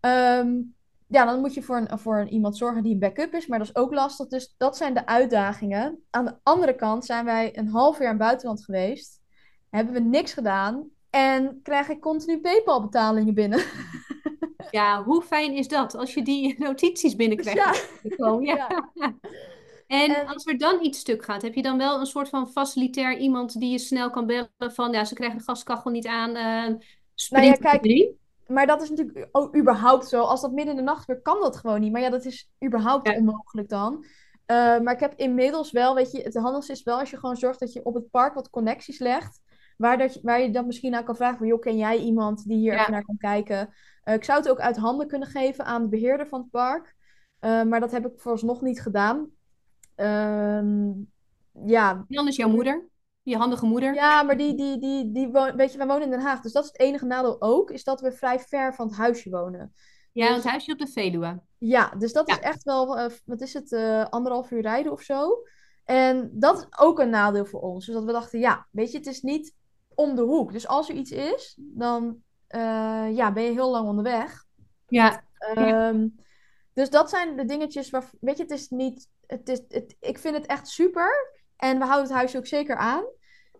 ehm, ja, dan moet je voor, een, voor een, iemand zorgen die een backup is, maar dat is ook lastig. Dus dat zijn de uitdagingen. Aan de andere kant zijn wij een half jaar in het buitenland geweest, hebben we niks gedaan en krijg ik continu PayPal-betalingen binnen. ja, hoe fijn is dat als je die notities binnenkrijgt? Ja. Ja. Ja. En En- als er dan iets stuk gaat, heb je dan wel een soort van facilitair iemand die je snel kan bellen van, ja, ze krijgen de gaskachel niet aan, sprint Nou ja, kijk? Maar dat is natuurlijk ook überhaupt zo. Als dat midden in de nacht gebeurt, kan dat gewoon niet. Maar ja, dat is überhaupt Ja. onmogelijk dan. Eh, maar ik heb inmiddels wel, weet je, het handigste is wel als je gewoon zorgt dat je op het park wat connecties legt. Waar, dat je, waar je dan misschien aan kan vragen van, joh, ken jij iemand die hier Ja. even naar kan kijken? Eh, ik zou het ook uit handen kunnen geven aan de beheerder van het park. Eh, maar dat heb ik vooralsnog niet gedaan. Ehm, ja, En dan is jouw moeder, je handige moeder. ja, maar die, die, die, die weet je, wij wonen in Den Haag. Dus dat is het enige nadeel ook, is dat we vrij ver van het huisje wonen. Ja, Dus- het huisje op de Veluwe. Ja, dus dat is echt wel, eh, wat is het, eh, anderhalf uur rijden of zo. En dat is ook een nadeel voor ons. Dus dat we dachten, ja, weet je, het is niet om de hoek. Dus als er iets is, dan eh, ja, ben je heel lang onderweg. Ja, Ehm, dus dat zijn de dingetjes waar, weet je, het is niet, het is, het, ik vind het echt super. En we houden het huis ook zeker aan.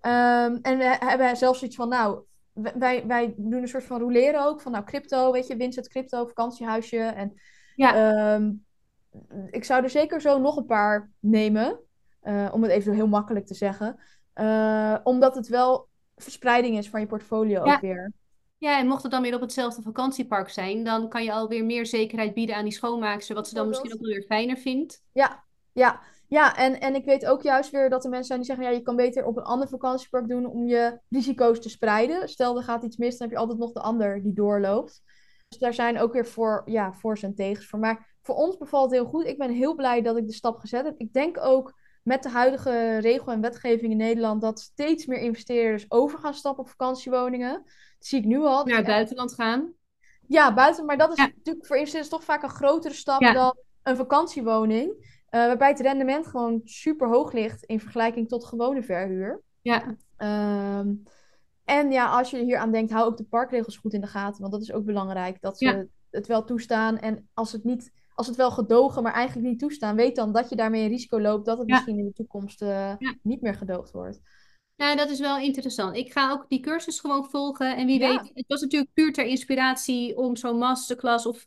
Ehm, en we hebben zelfs iets van, nou, wij, wij doen een soort van roleren ook. Van nou, crypto, weet je, winst uit crypto, vakantiehuisje. En ja. Ehm, ik zou er zeker zo nog een paar nemen. eh, om het even heel makkelijk te zeggen. Eh, omdat het wel verspreiding is van je portfolio Ja. ook weer. Ja, en mocht het dan weer op hetzelfde vakantiepark zijn, dan kan je alweer meer zekerheid bieden aan die schoonmaakster, wat ze dan misschien ook wel weer fijner vindt. Ja, ja, ja. En, en ik weet ook juist weer dat er mensen zijn die zeggen: ja, je kan beter op een ander vakantiepark doen om je risico's te spreiden. Stel er gaat iets mis, dan heb je altijd nog de ander die doorloopt. Dus daar zijn ook weer voor, ja, voor's en tegens voor. Maar voor ons bevalt het heel goed. Ik ben heel blij dat ik de stap gezet heb. Ik denk ook met de huidige regel en wetgeving in Nederland dat steeds meer investeerders over gaan stappen op vakantiewoningen. Dat zie ik nu al. Naar het buitenland gaan. ja, buiten, maar dat is Ja. natuurlijk voor investeerders toch vaak een grotere stap Ja. dan een vakantiewoning. Eh, waarbij het rendement gewoon super hoog ligt in vergelijking tot gewone verhuur. Ja, Ehm, en ja, als je hier aan denkt, hou ook de parkregels goed in de gaten. Want dat is ook belangrijk, dat ze Ja. het wel toestaan. En als het, niet, als het wel gedogen, maar eigenlijk niet toestaan, weet dan dat je daarmee een risico loopt dat het Ja. misschien in de toekomst eh, Ja. niet meer gedoogd wordt. nou, dat is wel interessant. Ik ga ook die cursus gewoon volgen. En wie weet, het was natuurlijk puur ter inspiratie om zo'n masterclass of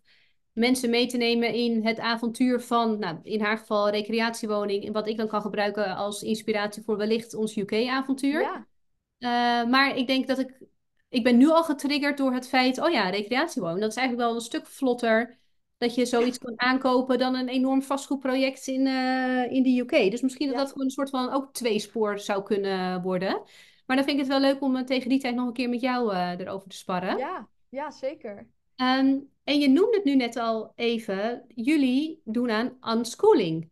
mensen mee te nemen in het avontuur van, nou, in haar geval recreatiewoning. En wat ik dan kan gebruiken als inspiratie voor wellicht ons UK-avontuur. Ja, Eh, maar ik denk dat ik... Ik ben nu al getriggerd door het feit... Oh ja, recreatiewoon. Dat is eigenlijk wel een stuk vlotter... Dat je zoiets kan aankopen dan een enorm vastgoedproject in, eh, in de UK. Dus misschien dat Ja. dat gewoon een soort van ook tweespoor zou kunnen worden. Maar dan vind ik het wel leuk om eh, tegen die tijd nog een keer met jou erover te sparren. Ja, ja, zeker. Ehm, en je noemde het nu net al even. Jullie doen aan unschooling.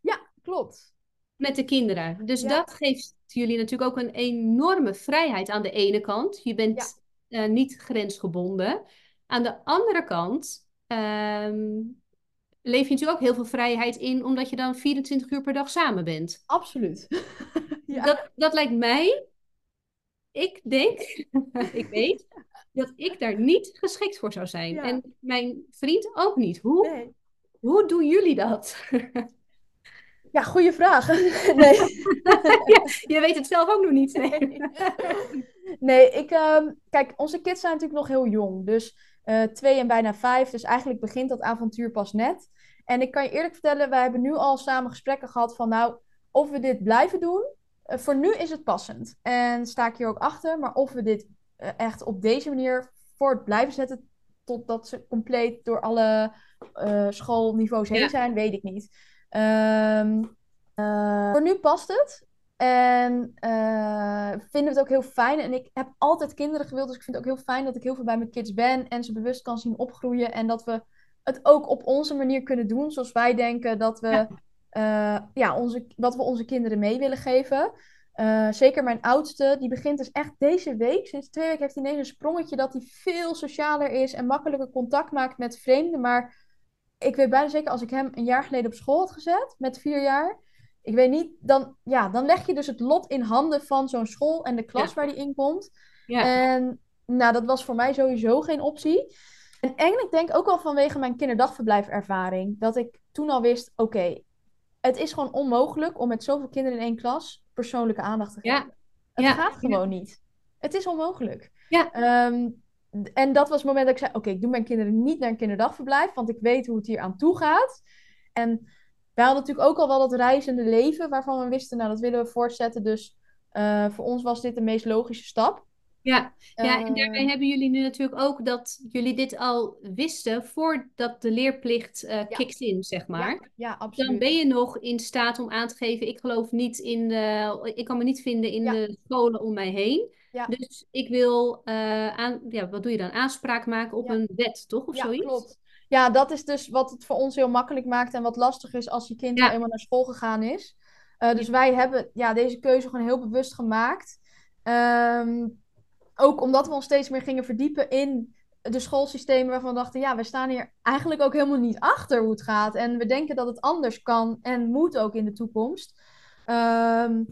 Ja, klopt. met de kinderen. Dus Ja. dat geeft jullie natuurlijk ook een enorme vrijheid aan de ene kant. Je bent eh, niet grensgebonden. Aan de andere kant ehm, leef je natuurlijk ook heel veel vrijheid in, omdat je dan 24 uur per dag samen bent. Absoluut. Ja. Dat, dat lijkt mij, ik denk, ik weet, dat ik daar niet geschikt voor zou zijn. Ja. En mijn vriend ook niet. Hoe, Nee. hoe doen jullie dat? Ja, goede vraag. Nee. Ja, je weet het zelf ook nog niet. Nee. Nee, ik, ehm, kijk, onze kids zijn natuurlijk nog heel jong. Dus eh, twee en bijna vijf. Dus eigenlijk begint dat avontuur pas net. En ik kan je eerlijk vertellen, wij hebben nu al samen gesprekken gehad van nou, of we dit blijven doen. Eh, voor nu is het passend. En sta ik hier ook achter. Maar of we dit eh, echt op deze manier voort blijven zetten. Totdat ze compleet door alle eh, schoolniveaus heen Ja. zijn, weet ik niet. Ehm, eh, voor nu past het. En vinden we het ook heel fijn. En ik heb altijd kinderen gewild. Dus ik vind het ook heel fijn dat ik heel veel bij mijn kids ben. En ze bewust kan zien opgroeien. En dat we het ook op onze manier kunnen doen. Zoals wij denken dat we, Ja. Ja. onze, wat we onze kinderen mee willen geven. Eh, zeker mijn oudste, die begint dus echt deze week. Sinds twee weken heeft hij ineens een sprongetje dat hij veel socialer is. En makkelijker contact maakt met vreemden. Maar ik weet bijna zeker als ik hem een jaar geleden op school had gezet. Met vier jaar. Ik weet niet, dan, ja, dan leg je dus het lot in handen van zo'n school en de klas Ja. waar die in komt. Ja. En nou, dat was voor mij sowieso geen optie. En eigenlijk denk ik ook wel vanwege mijn kinderdagverblijfervaring. Dat ik toen al wist, oké, het is gewoon onmogelijk om met zoveel kinderen in één klas persoonlijke aandacht te Ja. geven. Het Ja. gaat gewoon niet. Het is onmogelijk. Ja. Ehm, en dat was het moment dat ik zei, oké, ik doe mijn kinderen niet naar een kinderdagverblijf, want ik weet hoe het hier aan toe gaat. En wij hadden natuurlijk ook al wel dat reizende leven, waarvan we wisten, nou, dat willen we voortzetten. Dus eh, voor ons was dit de meest logische stap. Ja, ja, en Eh, daarbij hebben jullie nu natuurlijk ook dat jullie dit al wisten voordat de leerplicht eh kicked in, zeg maar. Ja, ja, Dan absoluut. ben je nog in staat om aan te geven, ik geloof niet in de, ik kan me niet vinden in Ja. de scholen om mij heen. Ja. Dus ik wil, eh, aan, ja, wat doe je dan? Aanspraak maken op een wet, toch? Of Ja, zoiets? klopt. Ja, dat is dus wat het voor ons heel makkelijk maakt en wat lastig is als je kind al eenmaal naar school gegaan is. Eh, dus wij hebben ja, deze keuze gewoon heel bewust gemaakt. Ehm, ook omdat we ons steeds meer gingen verdiepen in de schoolsystemen waarvan we dachten, ja, we staan hier eigenlijk ook helemaal niet achter hoe het gaat. En we denken dat het anders kan en moet ook in de toekomst. Ehm,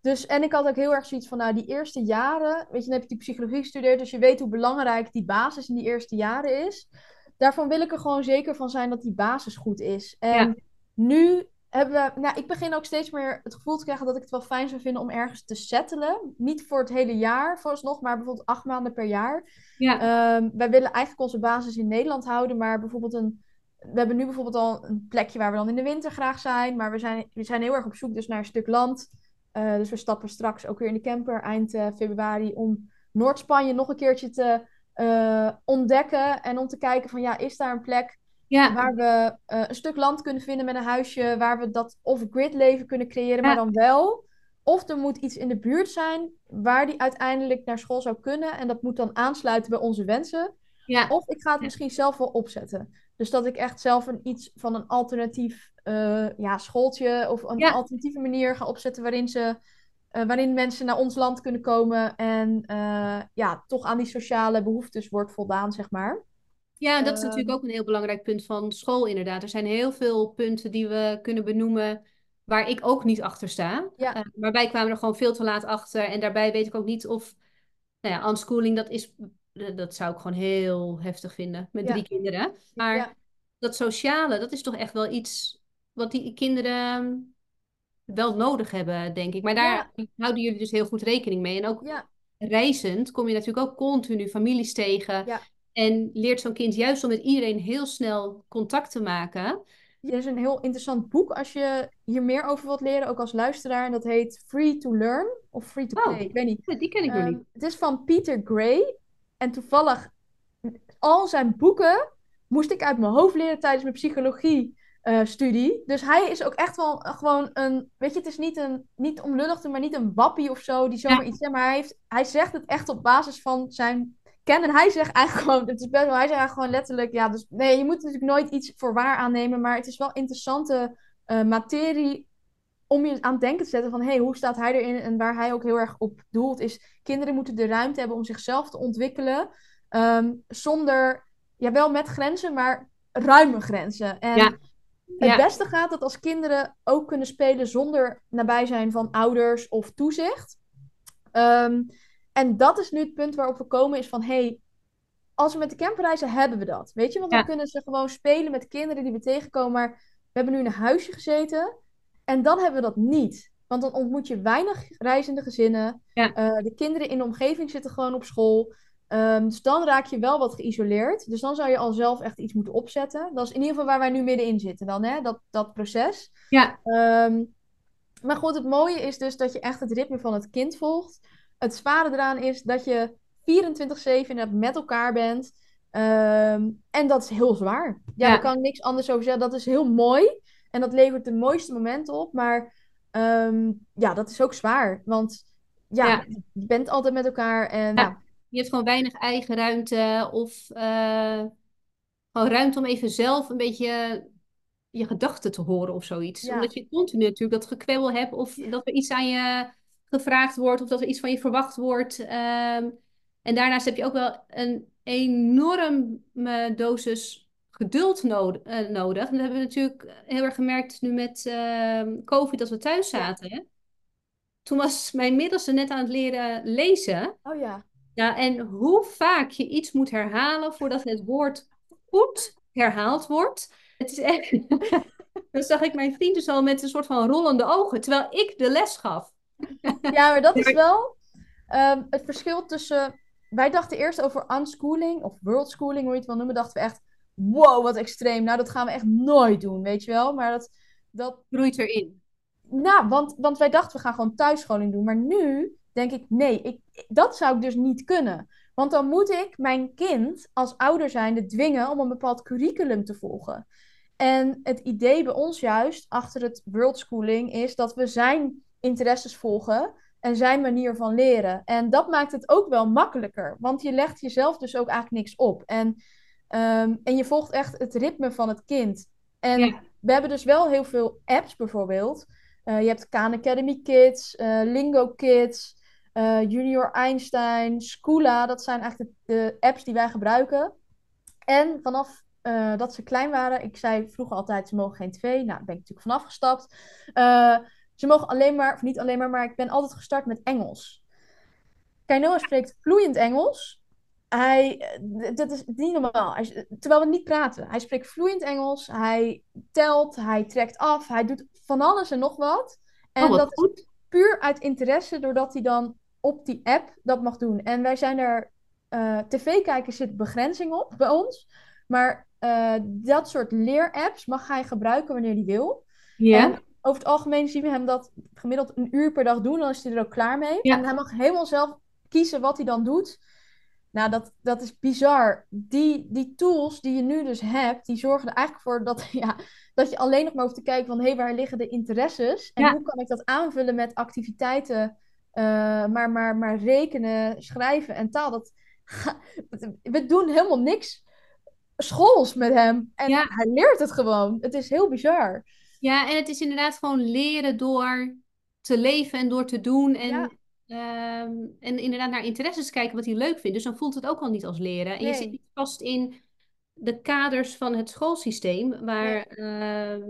dus, en ik had ook heel erg zoiets van, nou, die eerste jaren, weet je, dan heb je die psychologie gestudeerd, dus je weet hoe belangrijk die basis in die eerste jaren is. Daarvan wil ik er gewoon zeker van zijn dat die basis goed is. En Ja. nu hebben we, nou, ik begin ook steeds meer het gevoel te krijgen dat ik het wel fijn zou vinden om ergens te settelen. Niet voor het hele jaar vooralsnog, maar bijvoorbeeld acht maanden per jaar. Ja, Ehm, wij willen eigenlijk onze basis in Nederland houden, maar bijvoorbeeld een. We hebben nu bijvoorbeeld al een plekje waar we dan in de winter graag zijn, maar we zijn, we zijn heel erg op zoek dus naar een stuk land. Eh, dus we stappen straks ook weer in de camper eind eh, februari om Noord-Spanje nog een keertje te eh, ontdekken en om te kijken van ja, is daar een plek ja, waar we eh, een stuk land kunnen vinden met een huisje, waar we dat off-grid leven kunnen creëren, maar dan wel. Of er moet iets in de buurt zijn waar die uiteindelijk naar school zou kunnen. En dat moet dan aansluiten bij onze wensen. ja, Of ik ga het misschien zelf wel opzetten. Dus dat ik echt zelf een, iets van een alternatief eh, ja, schooltje of een Ja. alternatieve manier ga opzetten waarin, ze, eh, waarin mensen naar ons land kunnen komen. En ja, toch aan die sociale behoeftes wordt voldaan, zeg maar. Ja, dat is Ehm, natuurlijk ook een heel belangrijk punt van school, inderdaad. Er zijn heel veel punten die we kunnen benoemen waar ik ook niet achter sta. Ja. Eh, maar wij kwamen er gewoon veel te laat achter. En daarbij weet ik ook niet of, nou ja, unschooling, dat is, dat zou ik gewoon heel heftig vinden met Ja. drie kinderen. Maar Ja. dat sociale, dat is toch echt wel iets wat die kinderen wel nodig hebben, denk ik. Maar daar houden jullie dus heel goed rekening mee. En ook reizend kom je natuurlijk ook continu families tegen. En leert zo'n kind juist om met iedereen heel snel contact te maken. Er is een heel interessant boek als je hier meer over wilt leren, ook als luisteraar. En dat heet Free to Learn of Free to Oh, Play. Ik weet niet. Die ken ik nog Ehm, niet. het is van Peter Gray. En toevallig, al zijn boeken moest ik uit mijn hoofd leren tijdens mijn psychologie-studie. dus hij is ook echt wel eh, gewoon een. Weet je, het is niet een. Niet om lullig te doen, maar niet een wappie of zo die zomaar Ja. iets zegt. Maar hij, heeft, hij zegt het echt op basis van zijn kennen. En hij zegt eigenlijk gewoon. Het is best wel. Hij zegt eigenlijk gewoon letterlijk. Ja, dus nee, je moet natuurlijk nooit iets voor waar aannemen. Maar het is wel interessante eh, materie om je aan het denken te zetten van, hey, hoe staat hij erin? En waar hij ook heel erg op doelt is, kinderen moeten de ruimte hebben om zichzelf te ontwikkelen, ehm, zonder, ja, wel met grenzen, maar ruime grenzen. En Ja. het Ja. beste gaat dat als kinderen ook kunnen spelen zonder nabij zijn van ouders of toezicht. Ehm, en dat is nu het punt waarop we komen, is van, hey, als we met de camper reizen, hebben we dat. Weet je, want Ja. dan kunnen ze gewoon spelen met kinderen die we tegenkomen. Maar we hebben nu in een huisje gezeten. En dan hebben we dat niet. Want dan ontmoet je weinig reizende gezinnen. Ja. Eh, de kinderen in de omgeving zitten gewoon op school. Ehm, dus dan raak je wel wat geïsoleerd. Dus dan zou je al zelf echt iets moeten opzetten. Dat is in ieder geval waar wij nu middenin zitten dan, hè? Dat, dat proces. Ja, Ehm, maar goed, het mooie is dus dat je echt het ritme van het kind volgt. Het zware eraan is dat je 24-7 inderdaad met elkaar bent. Ehm, en dat is heel zwaar. Ja, Ja. daar kan ik niks anders over zeggen. Dat is heel mooi. En dat levert de mooiste momenten op. Maar ehm, ja, dat is ook zwaar. Want ja, Ja. je bent altijd met elkaar. En Ja. ja, je hebt gewoon weinig eigen ruimte of eh, gewoon ruimte om even zelf een beetje je gedachten te horen of zoiets. Omdat je continu natuurlijk dat gekwebbel hebt of dat er iets aan je gevraagd wordt of dat er iets van je verwacht wordt. Ehm, en daarnaast heb je ook wel een enorme dosis geduld nood- eh, nodig. En dat hebben we natuurlijk heel erg gemerkt nu met ehm, COVID, dat we thuis zaten. Toen was mijn middelste net aan het leren lezen. oh ja. Ja, en hoe vaak je iets moet herhalen voordat het woord goed herhaald wordt. Het is echt. Dan zag ik mijn vriend dus al met een soort van rollende ogen, terwijl ik de les gaf. Ja, maar dat is wel ehm, het verschil tussen. Wij dachten eerst over unschooling of worldschooling, hoe je het wil noemen. Dachten we echt, wow, wat extreem. Nou, dat gaan we echt nooit doen, weet je wel. Maar dat, dat Groeit erin. nou, want, want wij dachten we gaan gewoon thuisscholing doen. Maar nu denk ik, nee, ik, dat zou ik dus niet kunnen. Want dan moet ik mijn kind als ouder zijnde dwingen om een bepaald curriculum te volgen. En het idee bij ons juist achter het worldschooling is dat we zijn interesses volgen en zijn manier van leren. En dat maakt het ook wel makkelijker, want je legt jezelf dus ook eigenlijk niks op. En, ehm, en je volgt echt het ritme van het kind. En Ja. we hebben dus wel heel veel apps bijvoorbeeld. Eh, je hebt Khan Academy Kids, eh, Lingo Kids, eh, Junior Einstein, Schoola. Dat zijn eigenlijk de, de apps die wij gebruiken. En vanaf dat ze klein waren, ik zei vroeger altijd, ze mogen geen tv. Nou, daar ben ik natuurlijk vanaf gestapt. Ze mogen alleen maar, of niet alleen maar, maar ik ben altijd gestart met Engels. Kai Noah spreekt vloeiend Engels. Hij, eh, dat is niet normaal. Hij- terwijl we niet praten. Hij spreekt vloeiend Engels. Hij telt, hij trekt af, hij doet van alles en nog wat. En Oh, wat dat is goed. puur uit interesse, doordat hij dan op die app dat mag doen. En wij zijn er, eh tv-kijken zit begrenzing op bij ons. Maar eh, dat soort leerapps mag hij gebruiken wanneer hij wil. Ja. En over het algemeen zien we hem dat gemiddeld een uur per dag doen. Dan is hij er ook klaar mee. Ja. En hij mag helemaal zelf kiezen wat hij dan doet. Nou, dat, dat is bizar. Die, die tools die je nu dus hebt, die zorgen er eigenlijk voor dat, ja, dat je alleen nog maar hoeft te kijken van... hé, hey, waar liggen de interesses? En Ja. hoe kan ik dat aanvullen met activiteiten? eh, maar, maar, maar rekenen, schrijven en taal, dat... We doen helemaal niks schools met hem. En Ja. hij leert het gewoon. Het is heel bizar. Ja, en het is inderdaad gewoon leren door te leven en door te doen. En, Ja. ehm, en inderdaad naar interesses kijken wat hij leuk vindt. Dus dan voelt het ook al niet als leren. En je zit niet vast in de kaders van het schoolsysteem, waar ehm,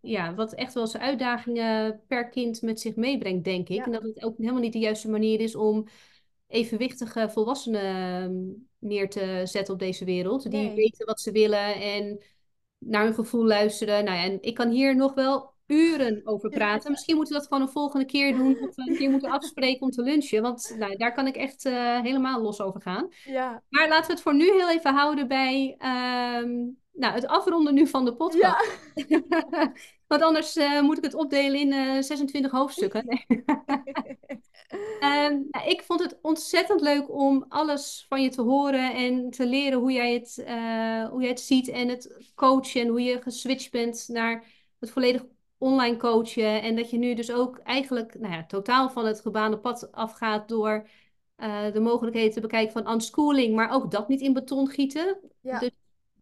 ja, wat echt wel zijn uitdagingen per kind met zich meebrengt, denk ik. Ja. En dat het ook helemaal niet de juiste manier is om evenwichtige volwassenen ehm, neer te zetten op deze wereld. Die Nee. weten wat ze willen en naar hun gevoel luisteren. Nou ja, en ik kan hier nog wel uren over praten. Misschien moeten we dat gewoon een volgende keer doen. Of we een keer moeten afspreken om te lunchen. Want nou, daar kan ik echt eh, helemaal los over gaan. Ja. Maar laten we het voor nu heel even houden bij ehm, nou, het afronden nu van de podcast. Ja. Want anders eh, moet ik het opdelen in eh 26 hoofdstukken. Ehm, nou, ik vond het ontzettend leuk om alles van je te horen en te leren hoe jij het, eh, hoe jij het ziet en het coachen en hoe je geswitcht bent naar het volledig online coachen. En dat je nu dus ook eigenlijk nou ja, totaal van het gebaande pad afgaat door de mogelijkheden te bekijken van unschooling, maar ook dat niet in beton gieten. Ja. Dus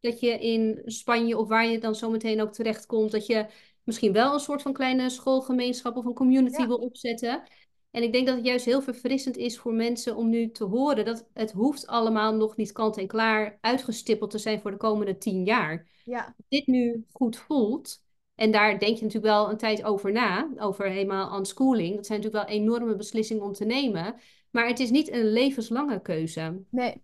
dat je in Spanje of waar je dan zo meteen ook terechtkomt, dat je misschien wel een soort van kleine schoolgemeenschap of een community Ja. wil opzetten. En ik denk dat het juist heel verfrissend is voor mensen om nu te horen dat het hoeft allemaal nog niet kant en klaar uitgestippeld te zijn voor de komende tien jaar. Ja, Als dit nu goed voelt, en daar denk je natuurlijk wel een tijd over na, over helemaal unschooling. Dat zijn natuurlijk wel enorme beslissingen om te nemen. Maar het is niet een levenslange keuze. nee.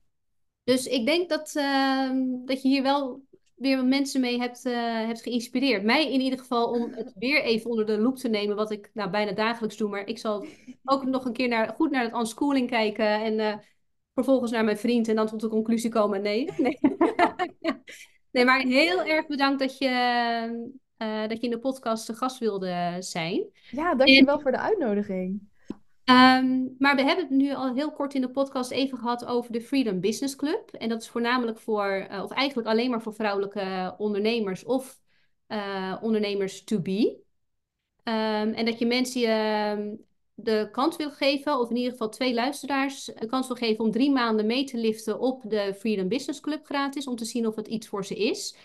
Dus ik denk dat, ehm, dat je hier wel weer wat mensen mee hebt, eh, hebt geïnspireerd. Mij in ieder geval om het weer even onder de loep te nemen, wat ik nou bijna dagelijks doe. Maar ik zal ook nog een keer naar, goed naar het unschooling kijken en eh, vervolgens naar mijn vriend en dan tot de conclusie komen, nee. Nee, nee maar heel erg bedankt dat je, eh, dat je in de podcast te gast wilde zijn. Ja, dankjewel voor de uitnodiging. Ehm, maar we hebben het nu al heel kort in de podcast even gehad over de Freedom Business Club. En dat is voornamelijk voor, eh, of eigenlijk alleen maar voor vrouwelijke ondernemers of eh, ondernemers to be. Ehm, en dat je mensen ehm, de kans wil geven, of in ieder geval twee luisteraars, de kans wil geven om drie maanden mee te liften op de Freedom Business Club gratis, om te zien of het iets voor ze is.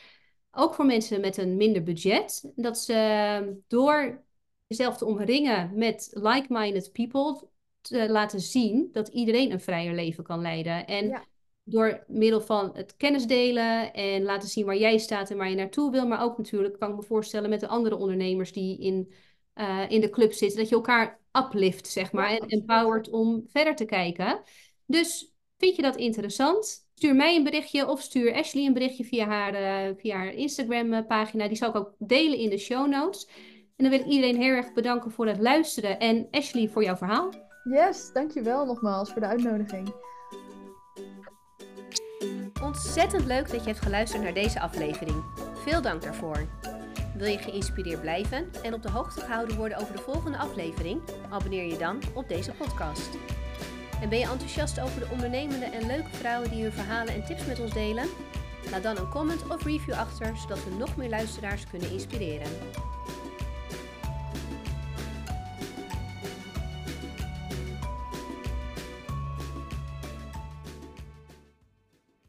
Ook voor mensen met een minder budget. Dat ze door jezelf te omringen met like-minded people, te laten zien dat iedereen een vrijer leven kan leiden. En Ja. door middel van het kennis delen en laten zien waar jij staat en waar je naartoe wil, maar ook natuurlijk, kan ik me voorstellen, met de andere ondernemers die in, eh, in de club zitten, dat je elkaar uplift, zeg maar, Ja, en empowert om verder te kijken. Dus vind je dat interessant? Stuur mij een berichtje of stuur Ashley een berichtje via haar, eh, via haar Instagram-pagina. Die zal ik ook delen in de show notes. En dan wil ik iedereen heel erg bedanken voor het luisteren. En Ashley, voor jouw verhaal. Yes, dankjewel nogmaals voor de uitnodiging. Ontzettend leuk dat je hebt geluisterd naar deze aflevering. Veel dank daarvoor. Wil je geïnspireerd blijven en op de hoogte gehouden worden over de volgende aflevering? Abonneer je dan op deze podcast. En ben je enthousiast over de ondernemende en leuke vrouwen die hun verhalen en tips met ons delen? Laat dan een comment of review achter, zodat we nog meer luisteraars kunnen inspireren.